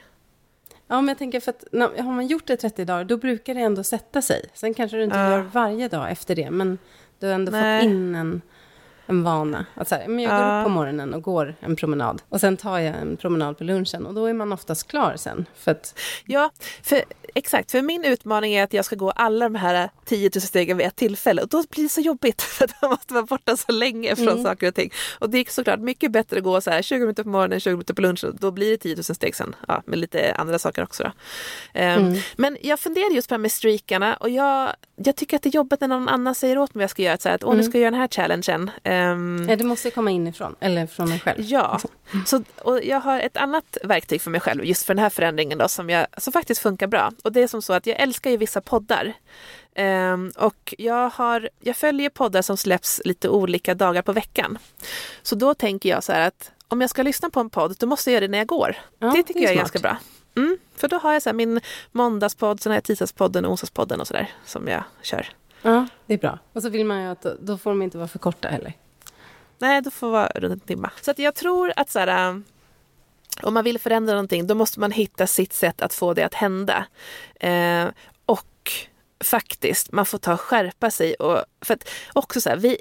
Ja, men jag tänker för att när, har man gjort det 30 dagar, då brukar det ändå sätta sig. Sen kanske du inte Ja. gör varje dag efter det, men du har ändå Nej. fått in en, en vana. Att så här, men jag går Ja. upp på morgonen och går en promenad. Och sen tar jag en promenad på lunchen och då är man oftast klar sen. För att, Ja, för, exakt. För min utmaning är att jag ska gå alla de här 10 000 stegen vid ett tillfälle och då blir det så jobbigt för att man måste vara borta så länge från Mm. saker och ting. Och det är såklart mycket bättre att gå så här 20 minuter på morgonen, 20 minuter på lunchen. Då blir det 10 000 steg sen, ja, med lite andra saker också. Då. Ehm, Mm. Men jag funderar just på det här med streakarna och jag, jag tycker att det är jobbigt när någon annan säger åt mig vad jag ska göra. Så här, att, Åh, nu Mm. ska jag göra den här challengen. Ehm, ja, det måste komma inifrån, eller från en själv. Ja, så, och jag har ett annat verktyg för mig själv just för den här förändringen då, som, jag, som faktiskt funkar bra. Och det är som så att jag älskar ju vissa poddar. Ehm, och jag, har, jag följer poddar som släpps lite olika dagar på veckan. Så då tänker jag så här att om jag ska lyssna på en podd, då måste jag göra det när jag går. Ja, det tycker det jag är smart. ganska bra. Mm, för då har jag så här min måndagspodd, sen har jag tisdagspodden och onsdagspodden och sådär som jag kör. Ja, det är bra. Och så vill man ju att då, får de inte vara för korta heller. Nej, då får vara runt en timme. Så att jag tror att så här, äh, om man vill förändra någonting, då måste man hitta sitt sätt att få det att hända. Eh, och faktiskt, man får ta och skärpa sig. Och, för att också så här, vi...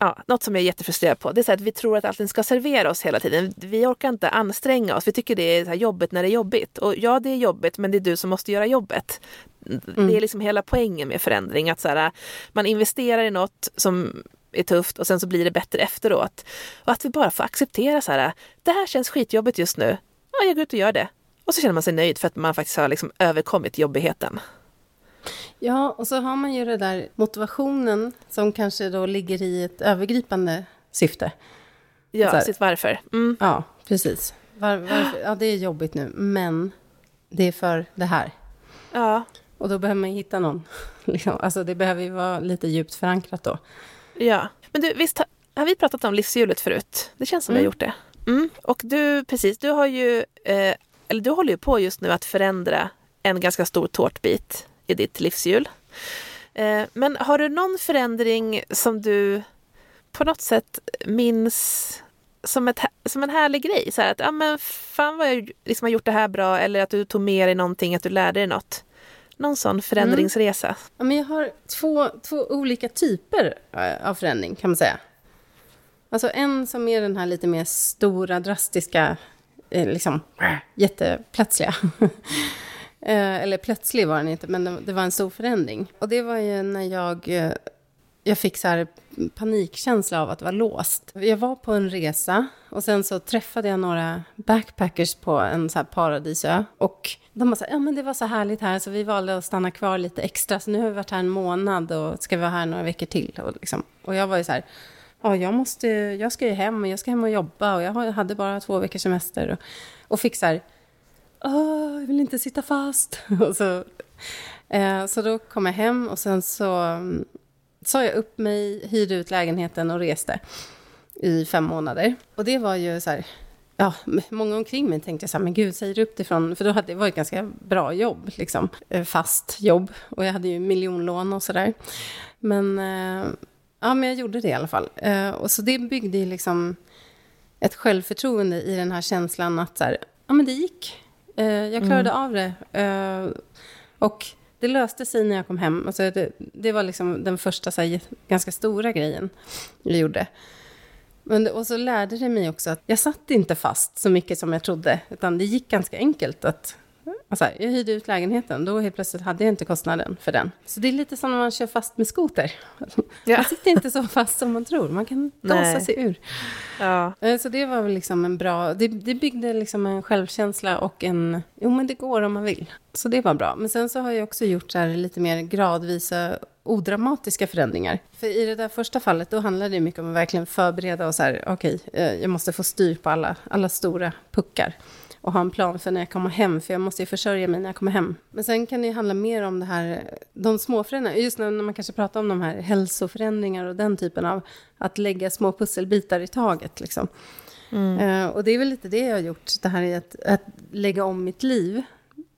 Ja, något som jag är jättefrustrerad på, det är så att vi tror att allting ska servera oss hela tiden. Vi orkar inte anstränga oss. Vi tycker det är så jobbigt när det är jobbigt. Och ja, det är jobbigt, men det är du som måste göra jobbet. Det är liksom hela poängen med förändring. Att så här, man investerar i något som är tufft och sen så blir det bättre efteråt. Och att vi bara får acceptera så här, det här känns skitjobbigt just nu. Ja, jag går ut och gör det. Och så känner man sig nöjd för att man faktiskt har liksom överkommit jobbigheten. Ja, och så har man ju det där motivationen som kanske då ligger i ett övergripande syfte. Ja, sitt varför. Mm. Ja, precis. Var, varför? Ja, det är jobbigt nu, men det är för det här. Ja, Och då behöver man hitta någon. Liksom. Alltså det behöver ju vara lite djupt förankrat då. ja. Men du, visst har, vi pratat om livshjulet förut? Det känns som vi har Mm. gjort det. Mm. Och du, precis, du har ju, eh, eller du håller ju på just nu att förändra en ganska stor tårtbit i ditt livshjul. Eh, men har du någon förändring som du på något sätt minns som, ett, som en härlig grej? Så här att, ja men fan vad jag liksom har gjort det här bra eller att du tog med dig någonting, att du lärde dig något. Någon sån förändringsresa. Mm. Ja, men jag har två, två olika typer eh, av förändring, kan man säga. Alltså en som är den här lite mer stora, drastiska, eh, liksom jätteplötsliga. Eh, Eller plötslig var den inte, men det- var en stor förändring. Och det var ju när jag, eh, jag fick så här panikkänsla av att vara låst. Jag var på en resa och sen så träffade jag några backpackers på en så här paradisö. Och de var så här, ja men det var så härligt här så vi valde att stanna kvar lite extra. Så nu har vi varit här en månad och ska vi vara här några veckor till. Och, liksom. och jag var ju så här, ja jag måste, jag ska ju hem och jag ska hem och jobba och jag hade bara två veckors semester. Och, och fick så här, Åh, jag vill inte sitta fast. och så, eh, så då kom jag hem och sen så mm, sa jag upp mig, hyrde ut lägenheten och reste i fem månader. Och det var ju så här, ja, många omkring mig tänkte så här, men gud, säger du upp dig från, för då hade det varit ett ganska bra jobb, liksom, eh, fast jobb, och jag hade ju miljonlån och sådär. Men, eh, ja, men jag gjorde det i alla fall. Eh, och så det byggde ju liksom ett självförtroende i den här känslan att så här, ja men det gick. Eh, jag klarade mm. av det. Eh, och det löste sig när jag kom hem. Alltså det, det var liksom den första så här, ganska stora grejen jag gjorde. Men, och så lärde det mig också att jag satt inte fast så mycket som jag trodde, utan det gick ganska enkelt att Alltså, jag hyrde ut lägenheten, då helt plötsligt hade jag inte kostnaden för den. Så det är lite som när man kör fast med skoter. Ja. Man sitter inte så fast som man tror, man kan gasa sig ur. Ja. Eh, så det var väl liksom en bra, det, det byggde liksom en självkänsla och en, jo men det går om man vill. Så det var bra. Men sen så har jag också gjort så lite mer gradvisa odramatiska förändringar. För i det där första fallet, då handlade det mycket om att verkligen förbereda och så här, okej, okay, eh, jag måste få styr på alla, alla stora puckar och ha en plan för när jag kommer hem, för jag måste ju försörja mig när jag kommer hem. Men sen kan det handla mer om det här, de små förändringarna, just när man kanske pratar om de här hälsoförändringar och den typen av, att lägga små pusselbitar i taget liksom. Mm. Uh, och det är väl lite det jag har gjort, det här är att, att lägga om mitt liv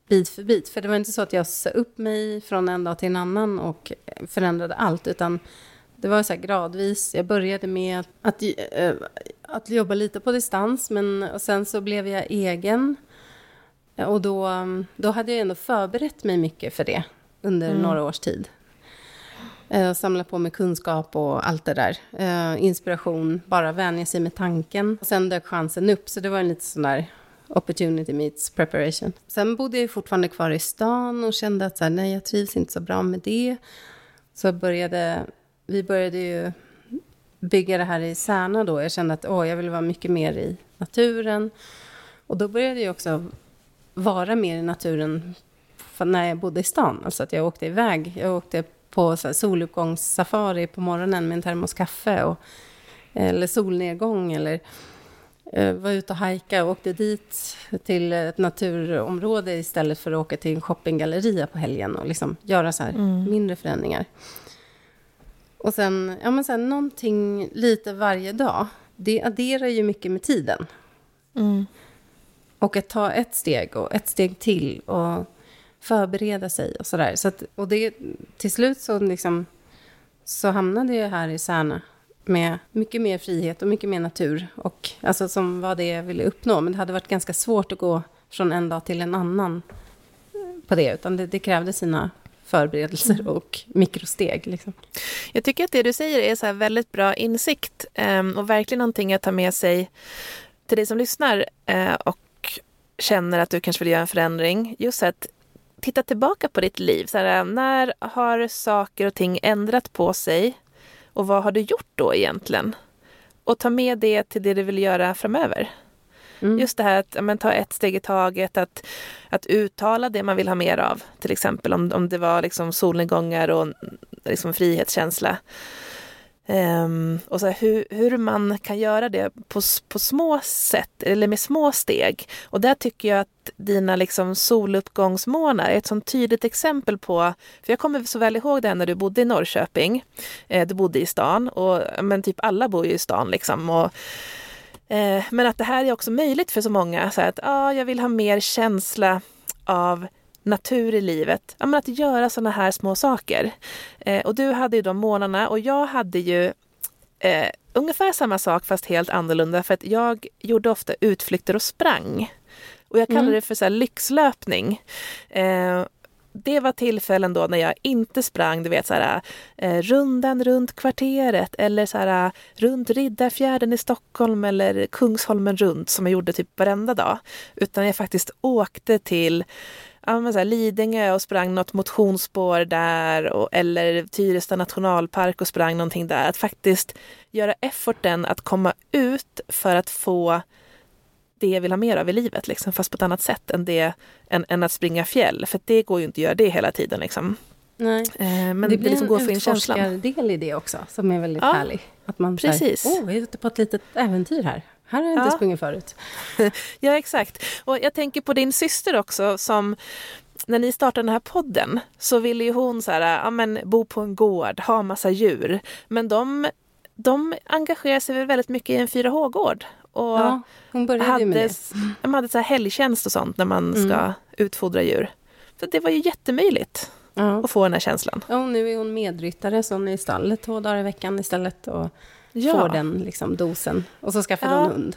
bit för bit. För det var inte så att jag sa upp mig från en dag till en annan och förändrade allt, utan det var så gradvis. Jag började med att, äh, att jobba lite på distans, men och sen så blev jag egen. Och då, då hade jag ändå förberett mig mycket för det under mm. några års tid. Eh, samla på mig kunskap och allt det där. Eh, inspiration, bara vänja sig med tanken. Och sen dök chansen upp, så det var en lite sån där opportunity meets preparation. Sen bodde jag fortfarande kvar i stan och kände att så här, nej, jag trivs inte så bra med det. Så började vi började ju bygga det här i Särna då. Jag kände att åh, jag vill vara mycket mer i naturen. Och då började jag också vara mer i naturen när jag bodde i stan. Alltså att jag åkte iväg. Jag åkte på så här soluppgångssafari på morgonen med en termos kaffe. Och, eller solnedgång eller uh, var ute och hajka och åkte dit till ett naturområde istället för att åka till en shoppinggalleria på helgen och liksom göra så här mm. mindre förändringar. Och sen, ja men sen någonting lite varje dag. Det adderar ju mycket med tiden. Mm. Och att ta ett steg och ett steg till och förbereda sig och sådär. Så att, och det, till slut så, liksom, så hamnade jag här i Särna med mycket mer frihet och mycket mer natur. Och alltså som var det jag ville uppnå. Men det hade varit ganska svårt att gå från en dag till en annan på det. Utan det, det krävde sina förberedelser mm. och mikrosteg. Liksom. Jag tycker att det du säger är så väldigt bra insikt ehm, och verkligen någonting att ta med sig till dig som lyssnar eh, och känner att du kanske vill göra en förändring. Just att titta tillbaka på ditt liv. Så här, när har saker och ting ändrat på sig och vad har du gjort då egentligen? Och ta med det till det du vill göra framöver. Mm. Just det här att men, ta ett steg i taget, att, att uttala det man vill ha mer av. Till exempel om, om det var liksom solnedgångar och liksom frihetskänsla. Um, och så här, hur, hur man kan göra det på, på små sätt, eller med små steg. Och där tycker jag att dina liksom soluppgångsmånar är ett sånt tydligt exempel på, för jag kommer så väl ihåg det när du bodde i Norrköping, eh, du bodde i stan, och men typ alla bor ju i stan liksom. Och, Eh, men att det här är också möjligt för så många. Så att ah, jag vill ha mer känsla av natur i livet. Ja, men att göra sådana här små saker. Eh, och du hade ju de månaderna och jag hade ju eh, ungefär samma sak fast helt annorlunda för att jag gjorde ofta utflykter och sprang. Och jag kallade mm. det för så lyxlöpning. Eh, det var tillfällen då när jag inte sprang, du vet så här, eh, rundan runt kvarteret eller så här, runt Riddarfjärden i Stockholm eller Kungsholmen runt som jag gjorde typ varenda dag. Utan jag faktiskt åkte till ja, men så här, Lidingö och sprang något motionsspår där och, eller Tyresta nationalpark och sprang någonting där. Att faktiskt göra efforten att komma ut för att få det jag vill ha mer av i livet, liksom, fast på ett annat sätt än, det, än, än att springa fjäll. För det går ju inte att göra det hela tiden. Liksom. Nej. Eh, men det blir liksom en utforskardel i det också, som är väldigt ja, härlig. Att man precis. åh, oh, jag är ute på ett litet äventyr här. Här har jag inte ja. sprungit förut. ja, exakt. Och jag tänker på din syster också, som när ni startade den här podden så ville ju hon så här, ja, men, bo på en gård, ha massa djur. Men de de engagerar sig väldigt mycket i en 4H-gård och Ja, hon började ju med hade, det. de hade så här helgtjänst och sånt när man Mm. ska utfodra djur. Så det var ju jättemöjligt Ja. att få den här känslan. Ja, och nu är hon medryttare, så hon är i stallet två dagar i veckan istället och Ja. får den liksom, dosen. Och så skaffade Ja. hon hund.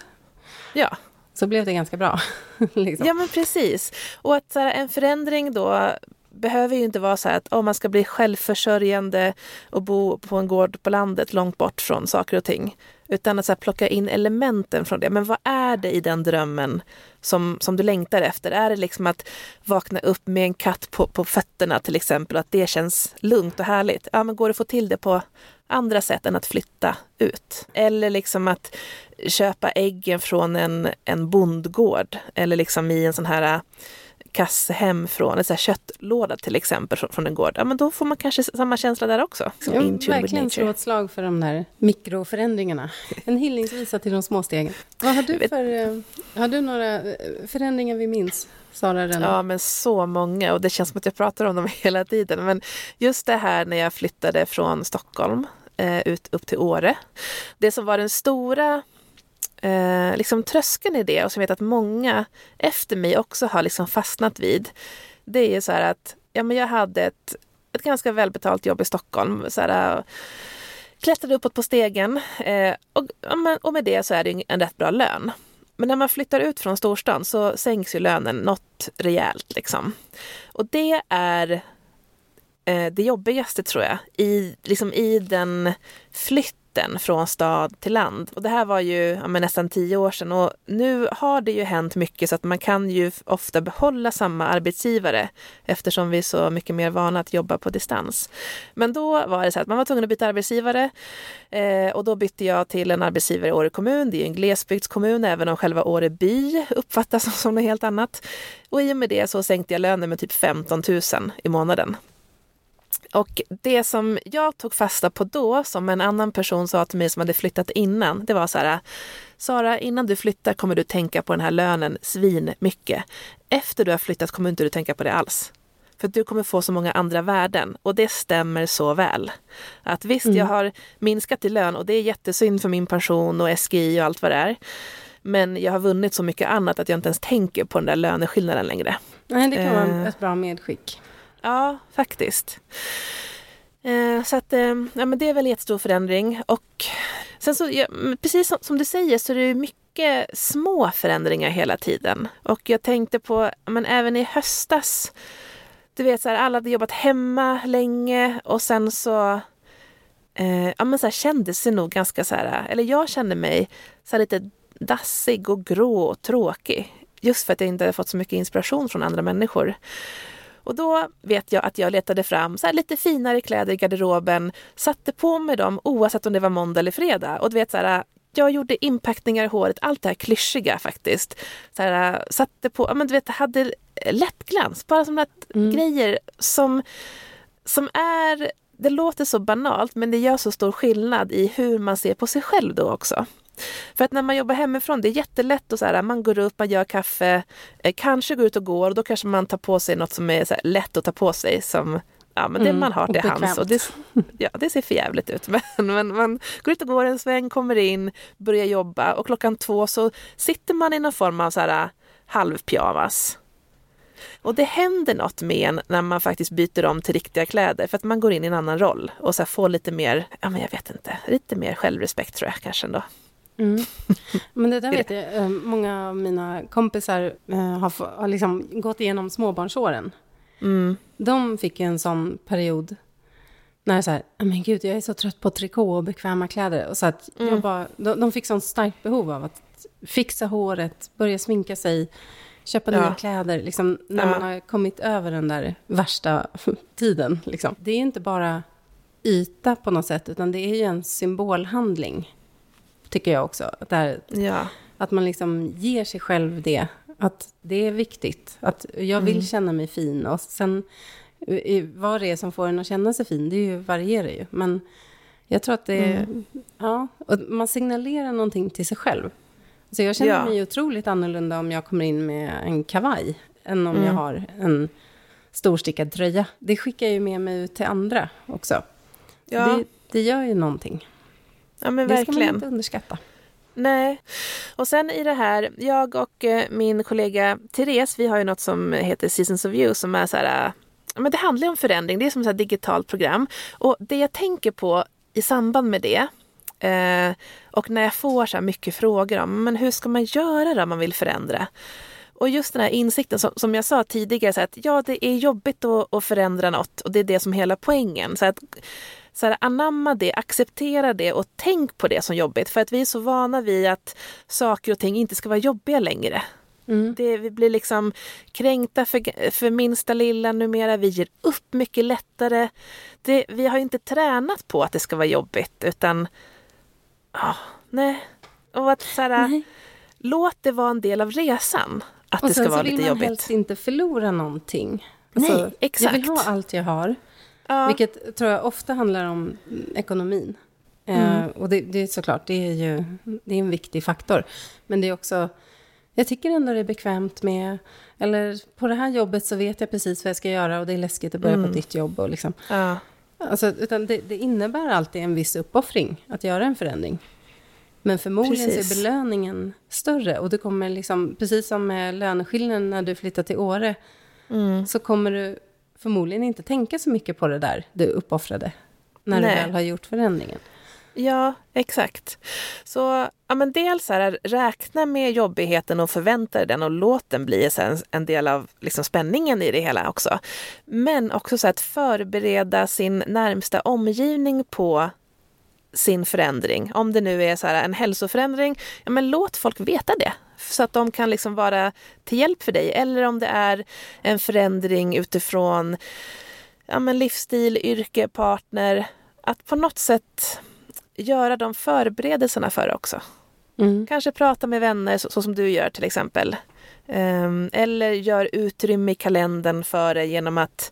Ja, Så blev det ganska bra. liksom. ja men precis. Och att här, en förändring då behöver ju inte vara så här att om man ska bli självförsörjande och bo på en gård på landet långt bort från saker och ting. Utan att så här, plocka in elementen från det. Men vad är det i den drömmen som, som du längtar efter? Är det liksom att vakna upp med en katt på, på fötterna till exempel och att det känns lugnt och härligt? Ja, men går det att få till det på andra sätt än att flytta ut? Eller liksom att köpa äggen från en, en bondgård eller liksom i en sån här kasse hem från en köttlåda till exempel från- från en gård. Ja, men då får man kanske samma känsla där också. Ja, in tune with verkligen slå ett slag för de där mikroförändringarna. En hyllningsvisa till de små stegen. Vad har du för... eh, Har du några eh, förändringar vi minns, Sara? Ja, men så många och det känns som att jag pratar om dem hela tiden. Men just det här när jag flyttade från Stockholm eh, ut upp till Åre. Det som var den stora eh, liksom tröskeln i det och som jag vet att många efter mig också har liksom fastnat vid. Det är ju så här att ja, men jag hade ett, ett ganska välbetalt jobb i Stockholm. Så här, eh, klättrade uppåt på stegen eh, och, och med det så är det en rätt bra lön. Men när man flyttar ut från storstan så sänks ju lönen något rejält. Liksom. Och det är eh, det jobbigaste tror jag, i, liksom i den flytten från stad till land. Och det här var ju ja, men nästan tio år sedan och nu har det ju hänt mycket så att man kan ju ofta behålla samma arbetsgivare eftersom vi är så mycket mer vana att jobba på distans. Men då var det så att man var tvungen att byta arbetsgivare eh, och då bytte jag till en arbetsgivare i Åre kommun. Det är ju en glesbygdskommun även om själva Åre by uppfattas som något helt annat. Och i och med det så sänkte jag lönen med typ 15 000 i månaden. Och det som jag tog fasta på då, som en annan person sa till mig som hade flyttat innan, det var så här, Sara, innan du flyttar kommer du tänka på den här lönen svin mycket. Efter du har flyttat kommer inte du tänka på det alls. För du kommer få så många andra värden och det stämmer så väl. Att visst, jag har minskat i lön och det är jättesynd för min pension och SGI och allt vad det är. Men jag har vunnit så mycket annat att jag inte ens tänker på den där löneskillnaden längre. Nej, det kan vara Eh. ett bra medskick. Ja, faktiskt. Eh, så att, eh, ja, men det är väl en jättestor förändring. Och sen så, ja, precis som, som du säger så är det mycket små förändringar hela tiden. Och jag tänkte på, men även i höstas, du vet så här, alla hade jobbat hemma länge och sen så eh, ja, men så här, kändes det nog ganska så här, eller jag kände mig så här lite dassig och grå och tråkig. Just för att jag inte hade fått så mycket inspiration från andra människor. Och då vet jag att jag letade fram så lite finare kläder i garderoben, satte på mig dem oavsett om det var måndag eller fredag. Och du vet så här, jag gjorde inpackningar i håret, allt det här klyschiga faktiskt. Så här, satte på, men du vet, hade läppglans, bara som grejer som, som är, det låter så banalt men det gör så stor skillnad i hur man ser på sig själv då också. För att när man jobbar hemifrån, det är jättelätt att så här, man går upp, man gör kaffe, eh, kanske går ut och går och då kanske man tar på sig något som är här, lätt att ta på sig som Ja, men det Mm, man har till hands. Och det, ja, det ser för jävligt ut. Men, men man går ut och går en sväng, kommer in, börjar jobba och klockan två så sitter man i någon form av så här halvpyjamas. Och det händer något med en när man faktiskt byter om till riktiga kläder för att man går in i en annan roll och så får lite mer, ja men jag vet inte, lite mer självrespekt tror jag kanske ändå. Mm. Men det där vet jag, eh, många av mina kompisar eh, har, har liksom gått igenom småbarnsåren. Mm. De fick en sån period när så här, "Ah, men gud, jag är så trött på trikå och bekväma kläder. Och så att jag bara, de, de fick sånt starkt behov av att fixa håret, börja sminka sig, köpa Ja. nya kläder, liksom, när Ja. man har kommit över den där värsta tiden. Liksom. Det är inte bara yta på något sätt, utan det är ju en symbolhandling, tycker jag också. Att, här, Ja, att man liksom ger sig själv det, att det är viktigt, att jag vill Mm. känna mig fin. Och sen, eh, vad det är som får en att känna sig fin, det ju, varierar ju. Men jag tror att det är, Mm. ja, och man signalerar någonting till sig själv. Så jag känner Ja. mig otroligt annorlunda om jag kommer in med en kavaj, än om Mm. jag har en storstickad tröja. Det skickar ju med mig ut till andra också. ja, Det, det gör ju någonting. Ja men det ska man verkligen. inte underskatta. Nej. Och sen i det här, jag och eh, min kollega Therese, vi har ju något som heter Seasons of You som är så här, eh, men det handlar om förändring, det är som ett digitalt program. Och det jag tänker på i samband med det eh, och när jag får så här mycket frågor om men hur ska man göra då om man vill förändra? Och just den här insikten som, som jag sa tidigare, så att ja det är jobbigt att, att förändra något och det är det som är hela poängen. Så att så här, anamma det, acceptera det och tänk på det som jobbigt. För att vi är så vana vid att saker och ting inte ska vara jobbiga längre. Mm. Det, vi blir liksom kränkta för, för minsta lilla numera. Vi ger upp mycket lättare. Det, vi har inte tränat på att det ska vara jobbigt utan... Oh, nej. Och att så här, Nej. låt det vara en del av resan. Att Och det ska sen vara så vill lite man jobbigt. helst inte förlora någonting. Nej, Jag vill exakt. ha allt jag har. Ja. Vilket tror jag ofta handlar om mm, ekonomin. Eh, och det, det är såklart, det är ju det är en viktig faktor. Men det är också, jag tycker ändå det är bekvämt med, eller på det här jobbet så vet jag precis vad jag ska göra och det är läskigt att börja på ett nytt jobb. Och liksom. Ja. alltså, utan det, det innebär alltid en viss uppoffring att göra en förändring. Men förmodligen så Precis. är belöningen större. Och det kommer liksom, precis som med löneskillnaden när du flyttar till Åre, Mm. så kommer du förmodligen inte tänka så mycket på det där du uppoffrade. När Nej. du väl har gjort förändringen. Ja, exakt. Så ja, men dels här, räkna med jobbigheten och förvänta dig den och låt den bli sen en del av liksom, spänningen i det hela också. Men också så att förbereda sin närmsta omgivning på sin förändring. Om det nu är så här, en hälsoförändring, ja, men låt folk veta det. Så att de kan liksom vara till hjälp för dig. Eller om det är en förändring utifrån ja, men livsstil, yrke, partner. Att på något sätt göra de förberedelserna för det också. Mm. Kanske prata med vänner så, så som du gör till exempel. Ehm, eller gör utrymme i kalendern för det genom att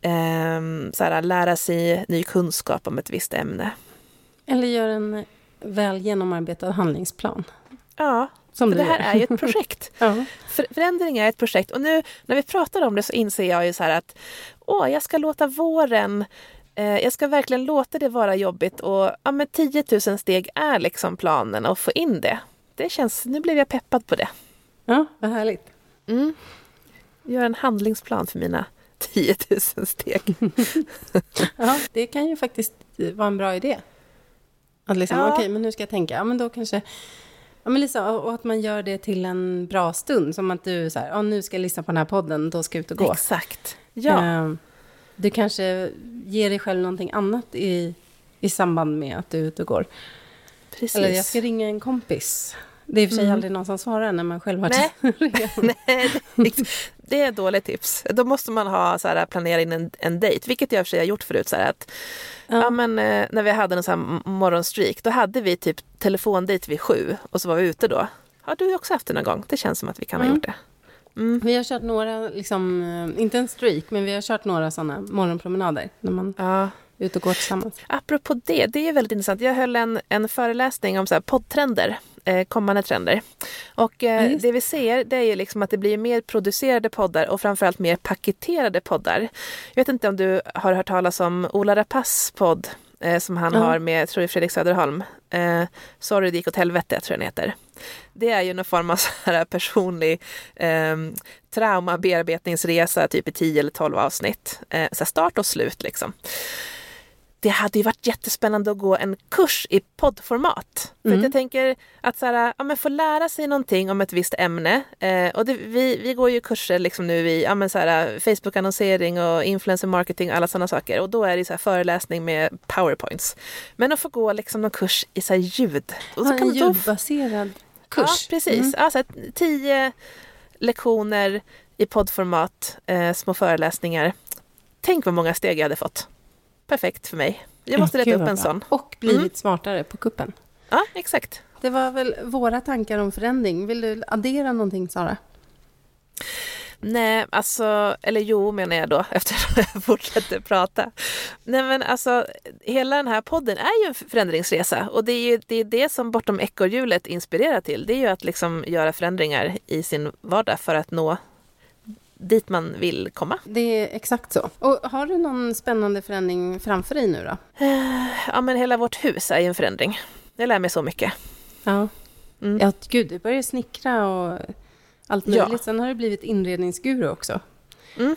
ehm, så här, lära sig ny kunskap om ett visst ämne. Eller gör en väl genomarbetad handlingsplan. Ja, Som för det här gör. är ju ett projekt. Ja. För, förändring är ett projekt och nu när vi pratar om det så inser jag ju så här att åh, jag ska låta våren eh, jag ska verkligen låta det vara jobbigt och ja, men 10 000 steg är liksom planen att få in det. Det känns, nu blev jag peppad på det. ja, vad härligt. Mm. Gör en handlingsplan för mina 10 000 steg. Ja, det kan ju faktiskt vara en bra idé. Att liksom, Ja. okej, men nu ska jag tänka, ja men då kanske... Ja, men liksom, och att man gör det till en bra stund. Som att du så här, ja, nu ska jag lyssna på den här podden, då ska jag ut och gå. Exakt. Ja, Ehm, Du kanske ger dig själv någonting annat i, i samband med att du är ute och går. precis. Eller jag ska ringa en kompis. Det är i och för sig Mm. aldrig någon som svarar när man själv har Nej. Nej, det- är ett dåligt tips. Då måste man ha så här, planera in en, en dejt, vilket jag i och för sig har gjort förut. Så här, att, ja. Ja. men, eh, när vi hade en här morgonstreak, då hade vi typ telefondejt vid sju och så var vi ute då. Har du också haft det någon gång? Det känns som att vi kan ha Mm. gjort det. Mm. Vi har kört några, liksom, eh, inte en streak, men vi har kört några sådana morgonpromenader. När man Ja. är ute och går tillsammans. Apropå det, det är väldigt intressant. Jag höll en, en föreläsning om så här poddtrender, kommande trender. Och Ja, eh, just det vi ser det är ju liksom att det blir mer producerade poddar och framförallt mer paketerade poddar. Jag vet inte om du har hört talas om Ola Rapace podd eh, som han Ja. har med, jag tror är Fredrik Söderholm. Eh, Sorry det gick åt helvete, tror jag den heter. Det är ju någon form av så här personlig eh, traumabearbetningsresa typ i 10 eller 12 avsnitt. Eh, så start och slut liksom. Det hade ju varit jättespännande att gå en kurs i poddformat. För Mm. jag tänker att så här, ja, men få lära sig någonting om ett visst ämne. Eh, och det, vi, vi går ju kurser liksom nu i ja, men så här, Facebook-annonsering och influencer marketing och alla sådana saker. Och då är det så här föreläsning med powerpoints. Men att få gå liksom någon kurs i så här ljud. Och så Ja, en kan då ljudbaserad kurs. Ja, precis. Mm. Alltså, tio lektioner i poddformat, eh, små föreläsningar. Tänk vad många steg jag hade fått. Perfekt för mig. Jag måste leta upp en sån. Och blivit Mm. smartare på kuppen. Ja, exakt. Det var väl våra tankar om förändring. Vill du addera någonting, Sara? Nej, alltså, eller jo menar jag då eftersom jag fortsätter prata. Nej men alltså, hela den här podden är ju en förändringsresa och det är ju det, är det som Bortom ekorrhjulet inspirerar till. Det är ju att liksom göra förändringar i sin vardag för att nå dit man vill komma. Det är exakt så. Och har du någon spännande förändring framför dig nu då? Ja men hela vårt hus är ju en förändring. Jag lär mig så mycket. Ja. Mm. Ja, gud, du började snickra och allt Ja. möjligt. Sen har det blivit inredningsguru också. Ja,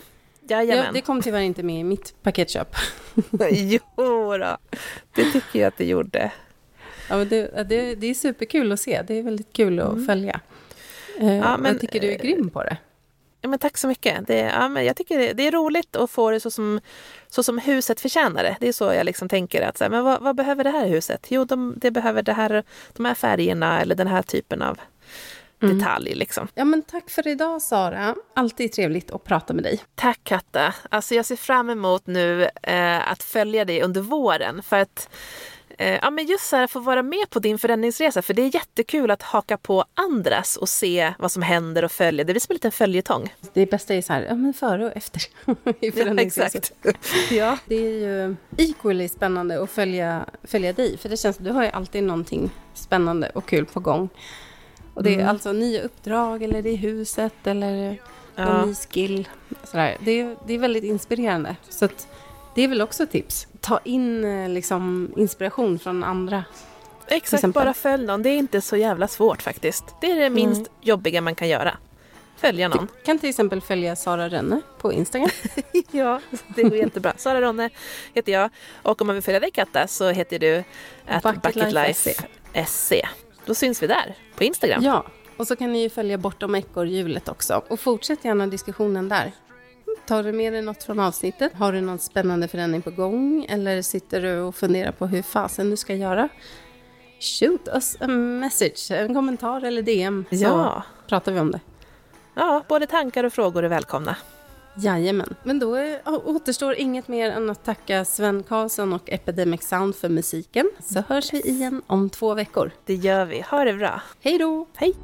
Jajamän. det kom tyvärr inte med i mitt paketköp. jo då, det tycker jag att det gjorde. Ja, det, ja, det, det är superkul att se. Det är väldigt kul att följa. Eh, Mm. Ja, men, jag tycker du är eh, grym på det. Ja, men tack så mycket. Det, ja, men jag tycker det, det är roligt att få det så som, så som huset förtjänar det. Det är så jag liksom tänker. att så här, men vad, vad behöver det här huset? Jo, de, det behöver det här, de här färgerna eller den här typen av Mm. detalj. Liksom. Ja, men tack för idag, Sara. Alltid trevligt att prata med dig. Tack Katta. Alltså, jag ser fram emot nu eh, att följa dig under våren. För att eh, ja, men just så här, få vara med på din förändringsresa. För det är jättekul att haka på andras och se vad som händer och följa. Det blir som en liten följetong. Det bästa är så här, ja, men före och efter. i förändringsresan. ja. Det är ju equally spännande att följa, följa dig. För det känns du har ju alltid någonting spännande och kul på gång. Och det är Mm. alltså nya uppdrag eller det är huset eller Ja. ny skill. Sådär. Det, är, det är väldigt inspirerande. Så att, det är väl också ett tips. Ta in eh, liksom, inspiration från andra. Exakt, bara följ någon. Det är inte så jävla svårt faktiskt. Det är det minst jobbiga man kan göra. Följa någon. Du kan till exempel följa Sara Rönne på Instagram. ja, det går jättebra. Sara Ronne heter jag. Och om man vill följa dig Katta så heter du at Bucket Life bucketlife SC. Då syns vi där på Instagram. Ja, och så kan ni ju följa Bortom ekorrhjulet också. Och fortsätt gärna diskussionen där. Tar du med dig något från avsnittet? Har du någon spännande förändring på gång? Eller sitter du och funderar på hur fasen du ska göra? Shoot us a message, en kommentar eller DM. Så Ja. pratar vi om det. ja, både tankar och frågor är välkomna. Jajamän. Men då återstår inget mer än att tacka Sven Karlsson och Epidemic Sound för musiken. Så hörs vi igen om två veckor. Det gör vi. Ha det bra. Hej då! Hej!